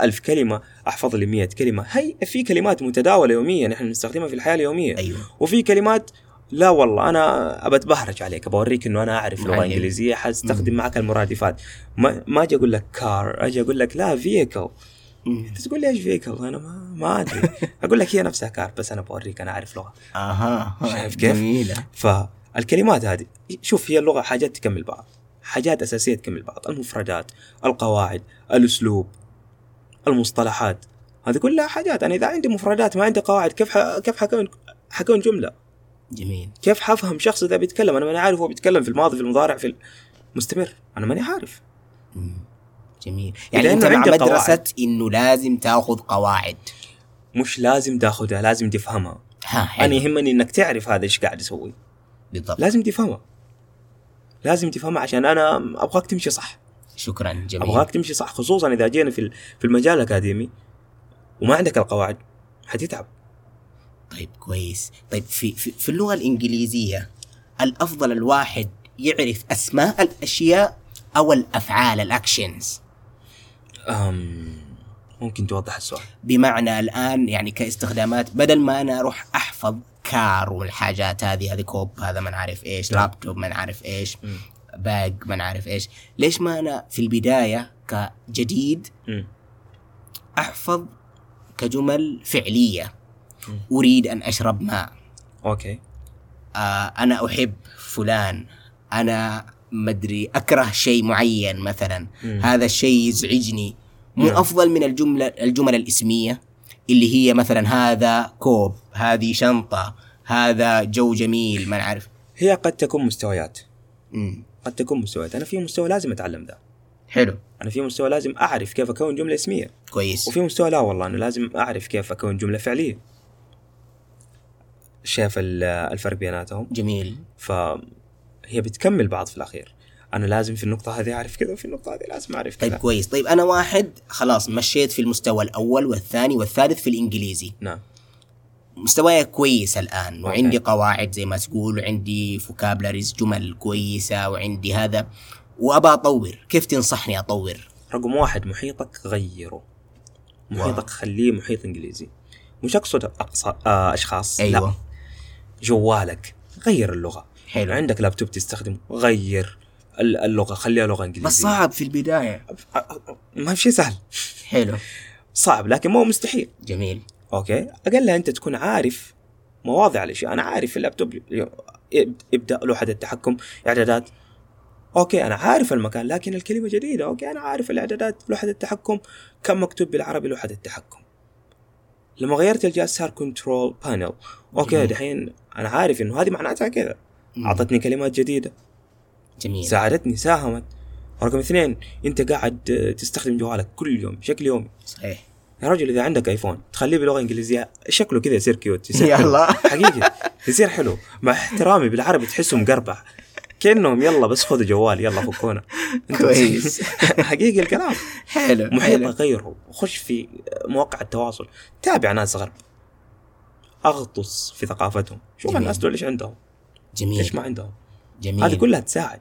ألف كلمة. أحفظ لي مية كلمة. هي في كلمات متداولة يوميا نحن نستخدمها في الحياة اليومية. أيوه. وفي كلمات لا والله أنا ابى اتبهرج عليك ابى اوريك إنه أنا أعرف لغة. إنجليزية حستخدم معك المرادفات. ما ما أجي أقول لك كار أجي أقول لك لا فيكل. أنت تقول لي إيش فيكل أنا ما ما أدري. أقول لك هي نفسها كار بس أنا بوريك أنا أعرف لغة. أها شايف كيف؟ جميلة. فالكلمات هذه شوف هي اللغة حاجات تكمل بعض حاجات أساسية تكمل بعض المفردات القواعد الأسلوب. المصطلحات. هذه كلها حاجات. أنا إذا عندي مفردات ما عندي قواعد كيف ح... كيف حكون حكون جملة؟ جميل. كيف حفهم شخص إذا بيتكلم؟ أنا ماني عارف هو بيتكلم في الماضي في المضارع في المستمر أنا ماني عارف. جميل. يعني أنت مع قواعد. إنه لازم تاخذ قواعد. مش لازم تاخذها لازم تفهمها. أنا يهمني إنك تعرف هذا إيش قاعد يسوي. بالضبط. لازم تفهمها. لازم تفهمها عشان أنا أبغاك تمشي صح. شكرا جميل. أبغاك تمشي صح خصوصا إذا جينا في في المجال الأكاديمي وما عندك القواعد حتتعب. طيب كويس. طيب في, في, في اللغة الإنجليزية الأفضل الواحد يعرف أسماء الأشياء أو الأفعال ال actions؟ أم ممكن توضح السؤال. بمعنى الآن يعني كاستخدامات بدل ما أنا أروح أحفظ car والحاجات هذه هذه كوب هذا ما نعرف إيش نعم. لابتوب ما نعرف إيش bag ما نعرف إيش ليش ما أنا في البداية كجديد مم. أحفظ كجمل فعلية مم. أريد أن أشرب ماء أوكي آه أنا أحب فلان أنا مدري أكره شيء معين مثلا مم. هذا الشيء يزعجني مو. أفضل من الجملة الجمل الإسمية اللي هي مثلا هذا كوب هذه شنطة هذا جو جميل ما نعرف هي قد تكون مستويات مم. قد تكون مستويات. أنا في مستوى لازم أتعلم ذا. حلو. أنا في مستوى لازم أعرف كيف أكون جملة اسمية. كويس. وفي مستوى لا والله أنا لازم أعرف كيف أكون جملة فعلية. شايف ال- الفرق بيناتهم؟ جميل. فهي بتكمل بعض في الأخير. أنا لازم في النقطة هذه أعرف كذا وفي النقطة هذه لازم أعرف طيب كذا كويس. طيب أنا واحد خلاص مشيت في المستوى الأول والثاني والثالث في الإنجليزي. نعم. مستواي كويس الآن أوكي. وعندي قواعد زي ما تقول وعندي vocabularies جمل كويسة وعندي هذا. وأبى أطور كيف تنصحني أطور؟ رقم واحد محيطك غيره. محيطك خليه محيط إنجليزي. مش أقصد أقصى آه أشخاص لا. أيوه. جوالك غير اللغة. حلو. عندك لابتوب تستخدمه غير ال- اللغة خليها لغة إنجليزية. بس صعب في البداية. ما في شيء سهل. حلو. صعب لكن مو مستحيل. جميل. أوكي؟ اقلها أنت تكون عارف مواضع الأشياء. أنا عارف اللابتوب. يبدأ لوحة التحكم إعدادات. أوكي أنا عارف المكان لكن الكلمة جديدة. أوكي أنا عارف الإعدادات لوحة التحكم. كم مكتوب بالعربي لوحة التحكم؟ لما غيرت الجهاز صار control panel okay. دحين أنا عارف إنه هذه معناتها كذا. أعطتني كلمات جديدة. جميل. ساعدتني ساهمت. رقم اثنين أنت قاعد تستخدم جوالك كل يوم بشكل يومي. صحيح. يا رجل إذا عندك iPhone تخليه بلغة إنجليزية شكله كذا يصير cute يصير. الله. حقيقي. يصير حلو. مع احترامي بالعربي تحسه مقربع. كأنهم يلا بس خذوا جوال يلا فكونا. كويس. حقيقي الكلام. حلو محيط غيره. خش في مواقع التواصل. تابع ناس غرب. أغطس في ثقافتهم. شوف. الناس دول إيش عندهم. جميل. إيش ما عندهم. جميل. هذه كلها تساعد.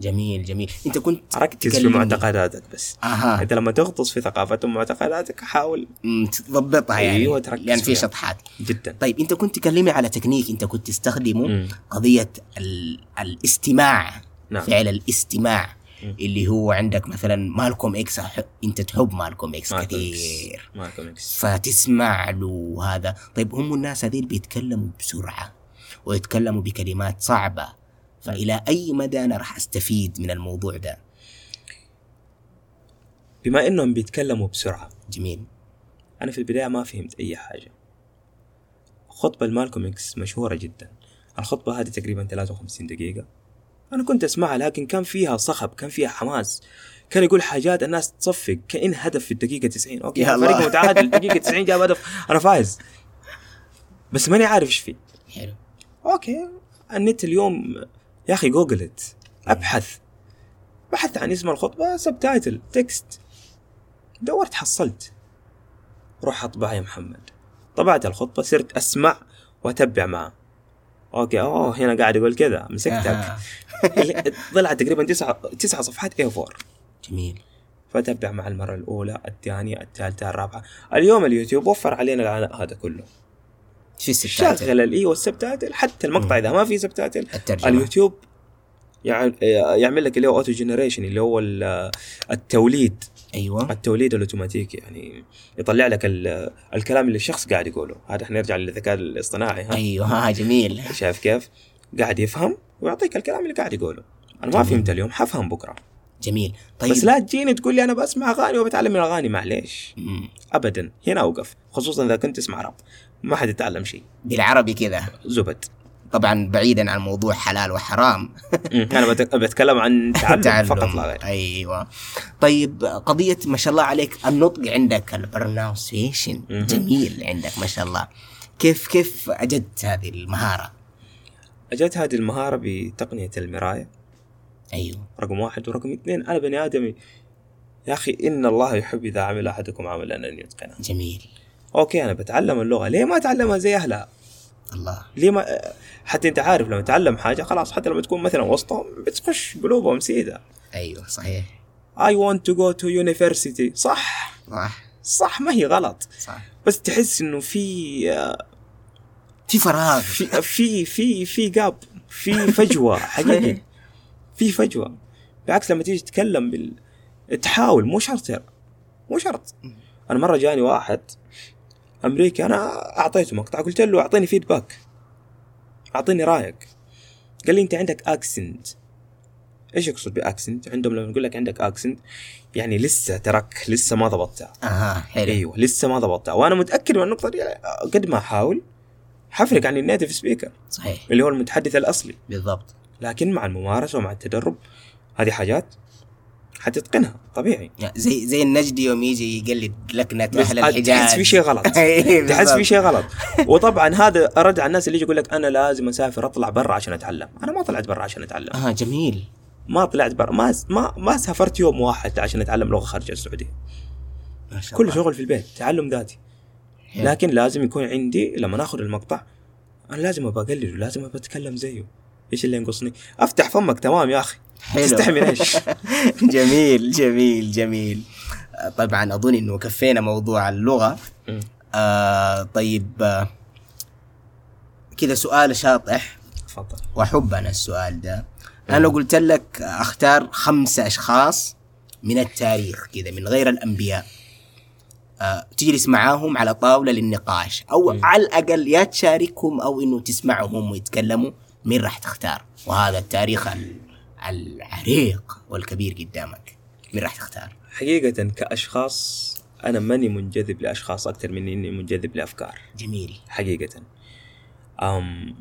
جميل جميل أنت كنت ركز في. معتقداتك بس أها أنت لما تغطس في ثقافتهم ومعتقداتك حاول تضبطها يعني أيوة، تركز لأن في فيها. شطحات جدا طيب أنت كنت تكلمني على تكنيك أنت كنت تستخدمه مم. قضية ال... الاستماع نعم. فعل الاستماع مم. اللي هو عندك مثلا مالكوم إكس أح- أنت تحب مالكوم إكس مالكوم. كثير مالكوم إكس فتسمع له هذا طيب هم الناس هذيل بيتكلموا بسرعة ويتكلموا بكلمات صعبة فإلى أي مدى أنا راح أستفيد من الموضوع ده؟ بما إنهم بيتكلموا بسرعة جميل. أنا في البداية ما فهمت أي حاجة. خطبة المالكوم إكس مشهورة جدا. الخطبة هذه تقريبا 53 دقيقة. أنا كنت أسمعها لكن كان فيها صخب كان فيها حماس. كان يقول حاجات الناس تصفق كأن هدف في الدقيقة 90 okay يا الله. متعادل الدقيقه 90 جاب هدف. أنا فايز. بس ماني عارف إيش فيه. حلو. okay. النت اليوم يا أخي جوجلت أبحث. بحثت عن اسم الخطبة subtitle text دورت حصلت. روح أطبع يا محمد. طبعت الخطبة صرت أسمع وأتبع معه. okay أوه هنا قاعد يقول كذا مسكتك. طلعت تقريبا تسعة تسعة صفحات A4 جميل. فتبع مع المرة الأولى الثانية الثالثة الرابعة. اليوم اليوتيوب وفر علينا العناء هذا كله. في شغل ال AI وال subtitle حتى المقطع إذا ما في subtitle الترجمة. اليوتيوب يع- يعمل لك اللي هو auto generation اللي هو ال- التوليد. أيوة. التوليد الاوتوماتيكي يعني يطلع لك ال- الكلام اللي الشخص قاعد يقوله. هذا حنرجع للذكاء الاصطناعي ها؟ أيوة ها جميل. شايف كيف؟ قاعد يفهم ويعطيك الكلام اللي قاعد يقوله. أنا ما فهمت اليوم حفهم بكرة. جميل. طيب. بس لا تجيني تقول لي أنا بسمع أغاني وبتعلم من الاغاني معليش. ابدا. هنا أوقف. خصوصا إذا كنت تسمع راب. ما حد يتعلم شيء. بالعربي كذا. زبد. طبعا بعيدا عن موضوع حلال وحرام. أنا بت- بتكلم عن تعلم, فقط لا غير. أيوه. طيب قضية ما شاء الله عليك النطق عندك البروناونسيشن مهم. جميل عندك ما شاء الله. كيف كيف أجدت هذه المهارة؟ اجت هذه المهارة بتقنية المراية. أيوه. رقم واحد ورقم اثنين أنا بني آدمي. يا أخي إن الله يحب إذا عمل أحدكم عملا أن يتقنه. جميل. أوكي أنا بتعلم اللغة. ليه ما اتعلمها زي أهلها؟ الله. ليه ما حتى أنت عارف لما تتعلم حاجة خلاص حتى لما تكون مثلا وسطهم بتخش قلوبهم سيدة. أيوه صحيح. I want to go to university. صح. صح. صح ما هي غلط. صح. بس تحس إنه في في فراغ. في في في في جاب في فجوة حقيقي. في فجوة. بالعكس لما تيجي تتكلم بال تحاول مو شرط ترى مو شرط. أنا مرة جاني واحد أمريكي أنا أعطيته مقطع قلت له أعطيني feedback أعطيني رأيك. قال لي أنت عندك accent إيش يقصد ب accent عندهم لما يقول لك عندك accent يعني لسه ترك لسه ما ضبطتها أها حلو. أيوه لسه ما ضبطتها وأنا متأكد من النقطة دي قد ما أحاول. حفرق عن ال native speaker صحيح. اللي هو المتحدث الأصلي. بالضبط. لكن مع الممارسة ومع التدرب هذه حاجات حتتقنها طبيعي. زي زي النجدي يوم يجي يقلد لكنة بس أهل الحجاز تحس في شيء غلط. إيه، تحس. في شيء غلط. وطبعا هذا رد على الناس اللي يجي يقول لك أنا لازم أسافر أطلع برا عشان أتعلم. أنا ما طلعت برا عشان أتعلم. آه جميل. ما طلعت برا ما ما ما سافرت يوم واحد عشان أتعلم لغة خارج السعودية. كل شغل في البيت تعلم ذاتي. لكن لازم يكون عندي لما ناخذ المقطع أنا لازم ابى أقلده لازم ابى أتكلم زيه. إيش اللي ينقصني؟ أفتح فمك تمام يا أخي. حلو. تستحي من إيش؟ جميل جميل جميل. طبعا أظن إنه كفينا موضوع اللغة. آه طيب آه كذا سؤال شاطح. تفضل. وأحب أنا السؤال ده. أنا لو قلت لك أختار خمسة أشخاص من التاريخ كذا من غير الأنبياء. آه تجلس معاهم على طاولة للنقاش. أو مم. على الأقل يا تشاركهم أو إنه تسمعهم هم يتكلموا مين راح تختار؟ وهذا التاريخ ال- العريق والكبير قدامك. مين راح تختار؟ حقيقة كأشخاص أنا ماني منجذب لأشخاص أكثر من إني منجذب لأفكار. جميل. حقيقة. أم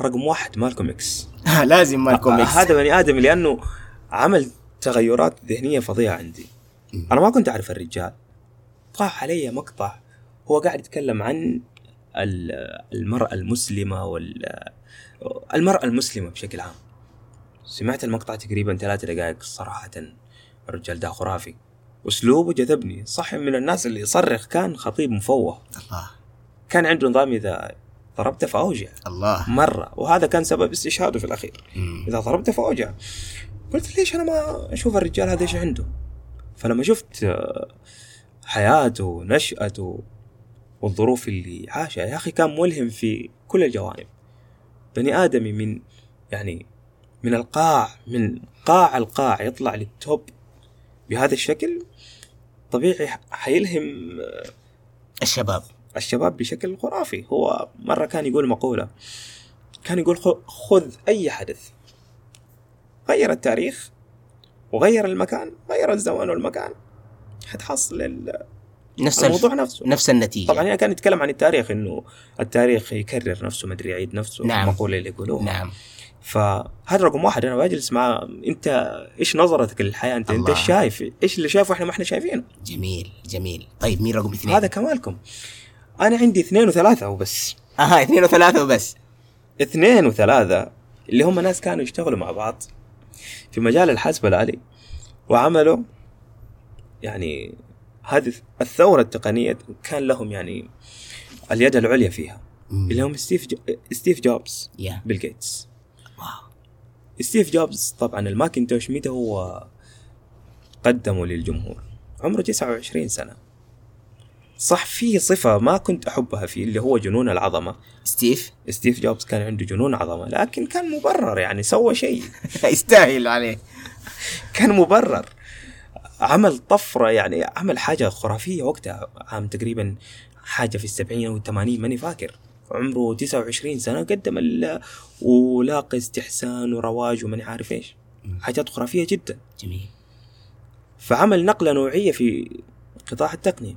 رقم واحد مالكوم إكس. لازم مالكوم آه، إكس. هذا بني آدم لأنه عمل تغيرات ذهنية فظيعة عندي. أنا ما كنت أعرف الرجال. طاح علي مقطع هو قاعد يتكلم عن ال- المرأة المسلمة وال المرأة المسلمة بشكل عام. سمعت المقطع تقريبا ثلاث دقائق صراحة. الرجال ده خرافي أسلوبه جذبني. صح من الناس اللي يصرخ كان خطيب مفوه. الله. كان عنده نظام إذا ضربته فأوجع. الله. مرة. وهذا كان سبب استشهاده في الأخير. مم. إذا ضربته فأوجع. قلت ليش أنا ما أشوف الرجال هذا إيش عنده؟ فلما شفت آه، حياته ونشأته والظروف اللي عاشها يا أخي كان ملهم في كل الجوانب. بني آدمي من يعني من القاع من قاع القاع يطلع للتوب بهذا الشكل طبيعي حيلهم آه، الشباب. الشباب بشكل خرافي. هو مرة كان يقول مقولة كان يقول خذ أي حدث. غير التاريخ وغير المكان غير الزمان والمكان حتحصل نفس الموضوع. نفسه. نفس النتيجة. طبعا هنا كان يتكلم عن التاريخ إنه التاريخ يكرر نفسه مدري يعيد نفسه نعم. المقولة اللي يقولوها نعم. فهذا رقم واحد. أنا بجلس مع أنت إيش نظرتك للحياة؟ انت أنت الله. إيش شايف؟ إيش اللي شايفه إحنا ما إحنا شايفينه؟ جميل جميل. طيب مين رقم اثنين؟ هذا كمالكم. أنا عندي اثنين وثلاثة وبس. أها اثنين وثلاثة وبس. اثنين وثلاثة اللي هم ناس كانوا يشتغلوا مع بعض في مجال الحاسب الآلي وعملوا يعني هذه الثورة التقنية كان لهم يعني اليد العليا فيها. مم. اللي هم ستيف جو... ستيف جوبز يا بيل جيتس. wow. ستيف جوبز طبعا الماكنتوش متى هو قدمه للجمهور. عمره 29 سنة. صح في صفة ما كنت أحبها فيه اللي هو جنون العظمة. ستيف؟ ستيف جوبز كان عنده جنون عظمة لكن كان مبرر يعني سوى شيء. يستاهل عليه. كان مبرر. عمل طفرة يعني عمل حاجة خرافية وقتها عام تقريبا حاجة في السبعين أو الثمانين ماني فاكر. عمره 29 سنة قدم ولاقى استحسان ورواج وماني عارف إيش. حاجات خرافية جدا. جميل. فعمل نقلة نوعية في قطاع التقنية.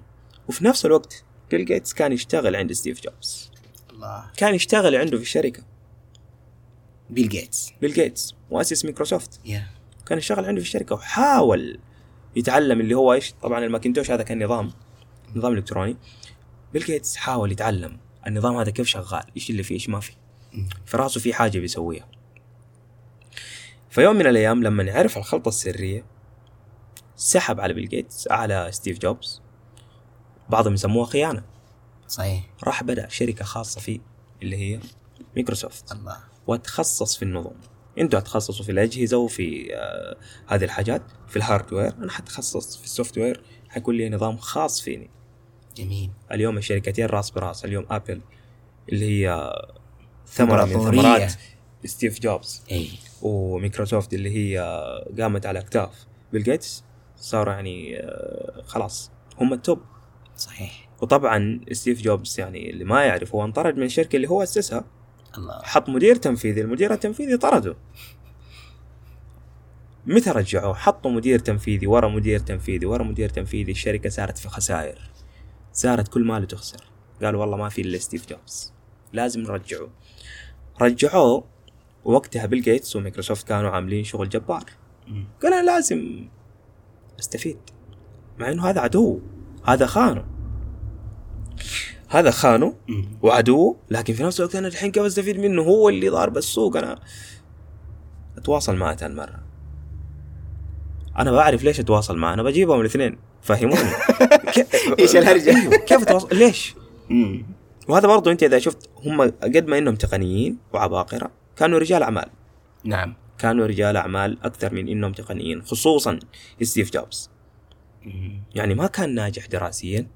وفي نفس الوقت بيل جيتس كان يشتغل عند ستيف جوبز. الله. كان يشتغل عنده في الشركة. بيل جيتس بيل جيتس مؤسس مايكروسوفت. يا كان يشتغل عنده في الشركة وحاول يتعلم اللي هو إيش؟ طبعا الماكنتوش هذا كان نظام نظام إلكتروني. بيل جيتس حاول يتعلم النظام هذا كيف شغال إيش اللي فيه إيش ما فيه. في راسه في حاجة بيسويها. فيوم من الأيام لما عرف الخلطة السرية سحب على بيل جيتس على ستيف جوبز. بعضهم يسموها خيانة. صحيح. راح بدأ شركة خاصة فيه اللي هي مايكروسوفت الله. واتخصص في النظم. أنتوا هتخصصوا في الأجهزة وفي آه هذه الحاجات في ال hardware أنا حتخصص في ال software حيكون لي نظام خاص فيني. جميل. اليوم الشركتين راس براس اليوم ابل اللي هي ثمرة من. ثمرات ستيف جوبز إي. وميكروسوفت اللي هي قامت على أكتاف بيل جيتس صاروا يعني آه خلاص هم ال top صحيح. وطبعا ستيف جوبز يعني اللي ما يعرف هو انطرد من الشركة اللي هو أسسها. الله. حط مدير تنفيذي المدير التنفيذي طرده. متى رجعوه؟ حطوا مدير تنفيذي ورا مدير تنفيذي ورا مدير تنفيذي الشركة صارت في خسائر. صارت كل ماله تخسر. قالوا والله ما في إلا ستيف جوبز. لازم نرجعه رجعوه ووقتها بيل جيتس ومايكروسوفت كانوا عاملين شغل جبار. قال أنا لازم أستفيد مع إنه هذا عدو هذا خانه هذا خانه مم. وعدو لكن في نفس الوقت أنا الحين كيف استفيد منه هو اللي ضارب السوق. أنا أتواصل معه ثاني مرة. أنا بعرف ليش أتواصل معه أنا بجيبهم الاثنين. فهموني؟ إيش الهرجة؟ أيوه، كيف أتواصل؟ ليش. وهذا برضو أنت إذا شفت هم قد ما إنهم تقنيين وعباقرة كانوا رجال أعمال. نعم. كانوا رجال أعمال أكثر من إنهم تقنيين خصوصا ستيف جوبز. يعني ما كان ناجح دراسيا.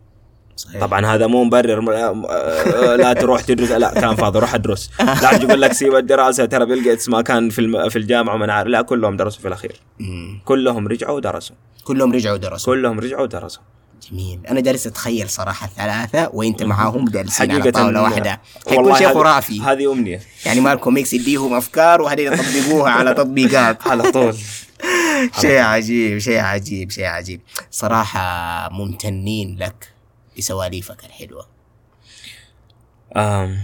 صحيح. طبعا هذا مو مبرر. آه، لا تروح تدرس. لا كان فاضي روح ادرس. لا يقول لك سيب الدراسة. ترى بيل جيتس ما كان في الم- في الجامعة وما عارف لا كلهم درسوا في الأخير. كلهم رجعوا ودرسوا. كلهم رجعوا درسوا كلهم رجعوا ودرسوا. جميل. أنا جالس أتخيل صراحة الثلاثه وأنت معاهم جالسين على طاولة واحدة. حيكون شيء خرافي هذه أمنية. يعني مالكم ميكس يديهم أفكار وهذه يطبقوها على تطبيقات. على طول. شيء عجيب شيء عجيب شيء عجيب. صراحة ممتنين لك. بسواليفك الحلوة؟ آم،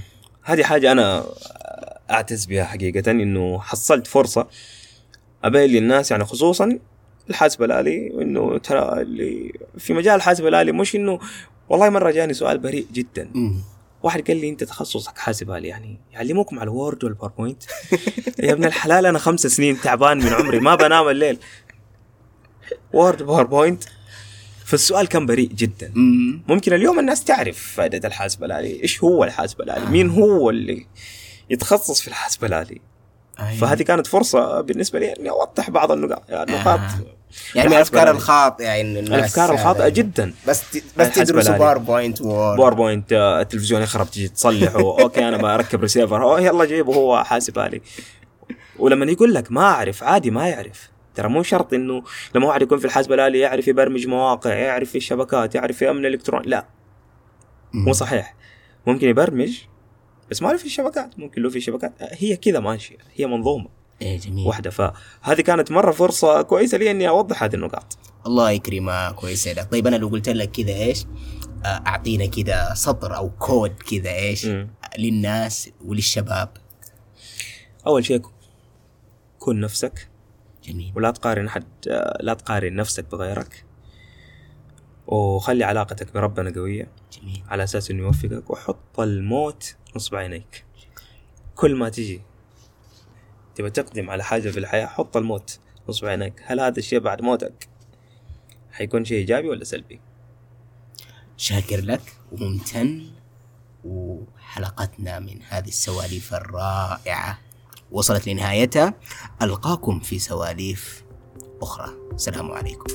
هذه حاجة أنا أعتز بها حقيقة إنه حصلت فرصة أبين للناس يعني خصوصا الحاسب الآلي وانه ترى اللي في مجال الحاسب الآلي مش إنه والله مرة جاني سؤال بريء جدا. مم. واحد قال لي أنت تخصصك حاسب آلي يعني يعلموكم على ال Word وال PowerPoint يا ابن الحلال أنا خمس سنين تعبان من عمري ما بنام الليل. Word PowerPoint. فالسؤال كان بريء جدا. مم. ممكن اليوم الناس تعرف فائدة الحاسب الآلي إيش هو الحاسب الآلي مين هو اللي يتخصص في الحاسب الآلي أيوة. فهذه كانت فرصة بالنسبة لي إني أوضح بعض النقاط. النقاط آه. يعني من الحاسب الافكار. الخاطئة الناس الأفكار الخاطئة هذا- جدا. بس بس تدرسوا الآلي. PowerPoint PowerPoint آه، التلفزيون يخرب تجي تصلحه. okay أنا بركب ريسيفر أوه يلا جيبه هو حاسب آلي. ولما يقول لك ما أعرف عادي ما يعرف. ترى مو شرط إنه لما واحد يكون في الحاسب الالي يعرف يبرمج مواقع يعرف في الشبكات يعرف في امن الإلكترون لا. مو صحيح. ممكن يبرمج بس ما له في الشبكات. ممكن له في الشبكات هي كذا ماشية هي منظومة. إيه جميل. واحدة. فهذه كانت مرة فرصة كويسة لي إني أوضح هذه النقاط. الله يكرمك ويسعدك طيب أنا لو قلت لك كذا إيش؟ آه، أعطينا كذا سطر أو كود كذا إيش؟ مم. للناس وللشباب. أول شيء كن نفسك. جميل. ولا تقارن حد لا تقارن نفسك بغيرك. وخلي علاقتك بربنا قوية. جميل. على أساس إنه يوفقك. وحط الموت نصب عينيك. كل ما تجي تبى تقدم على حاجة في الحياة حط الموت نصب عينيك. هل هذا الشيء بعد موتك حيكون شيء إيجابي ولا سلبي؟ شاكر لك وممتن. وحلقتنا من هذه السواليف الرائعة. وصلت لنهايتها. ألقاكم في سواليف أخرى. السلام عليكم.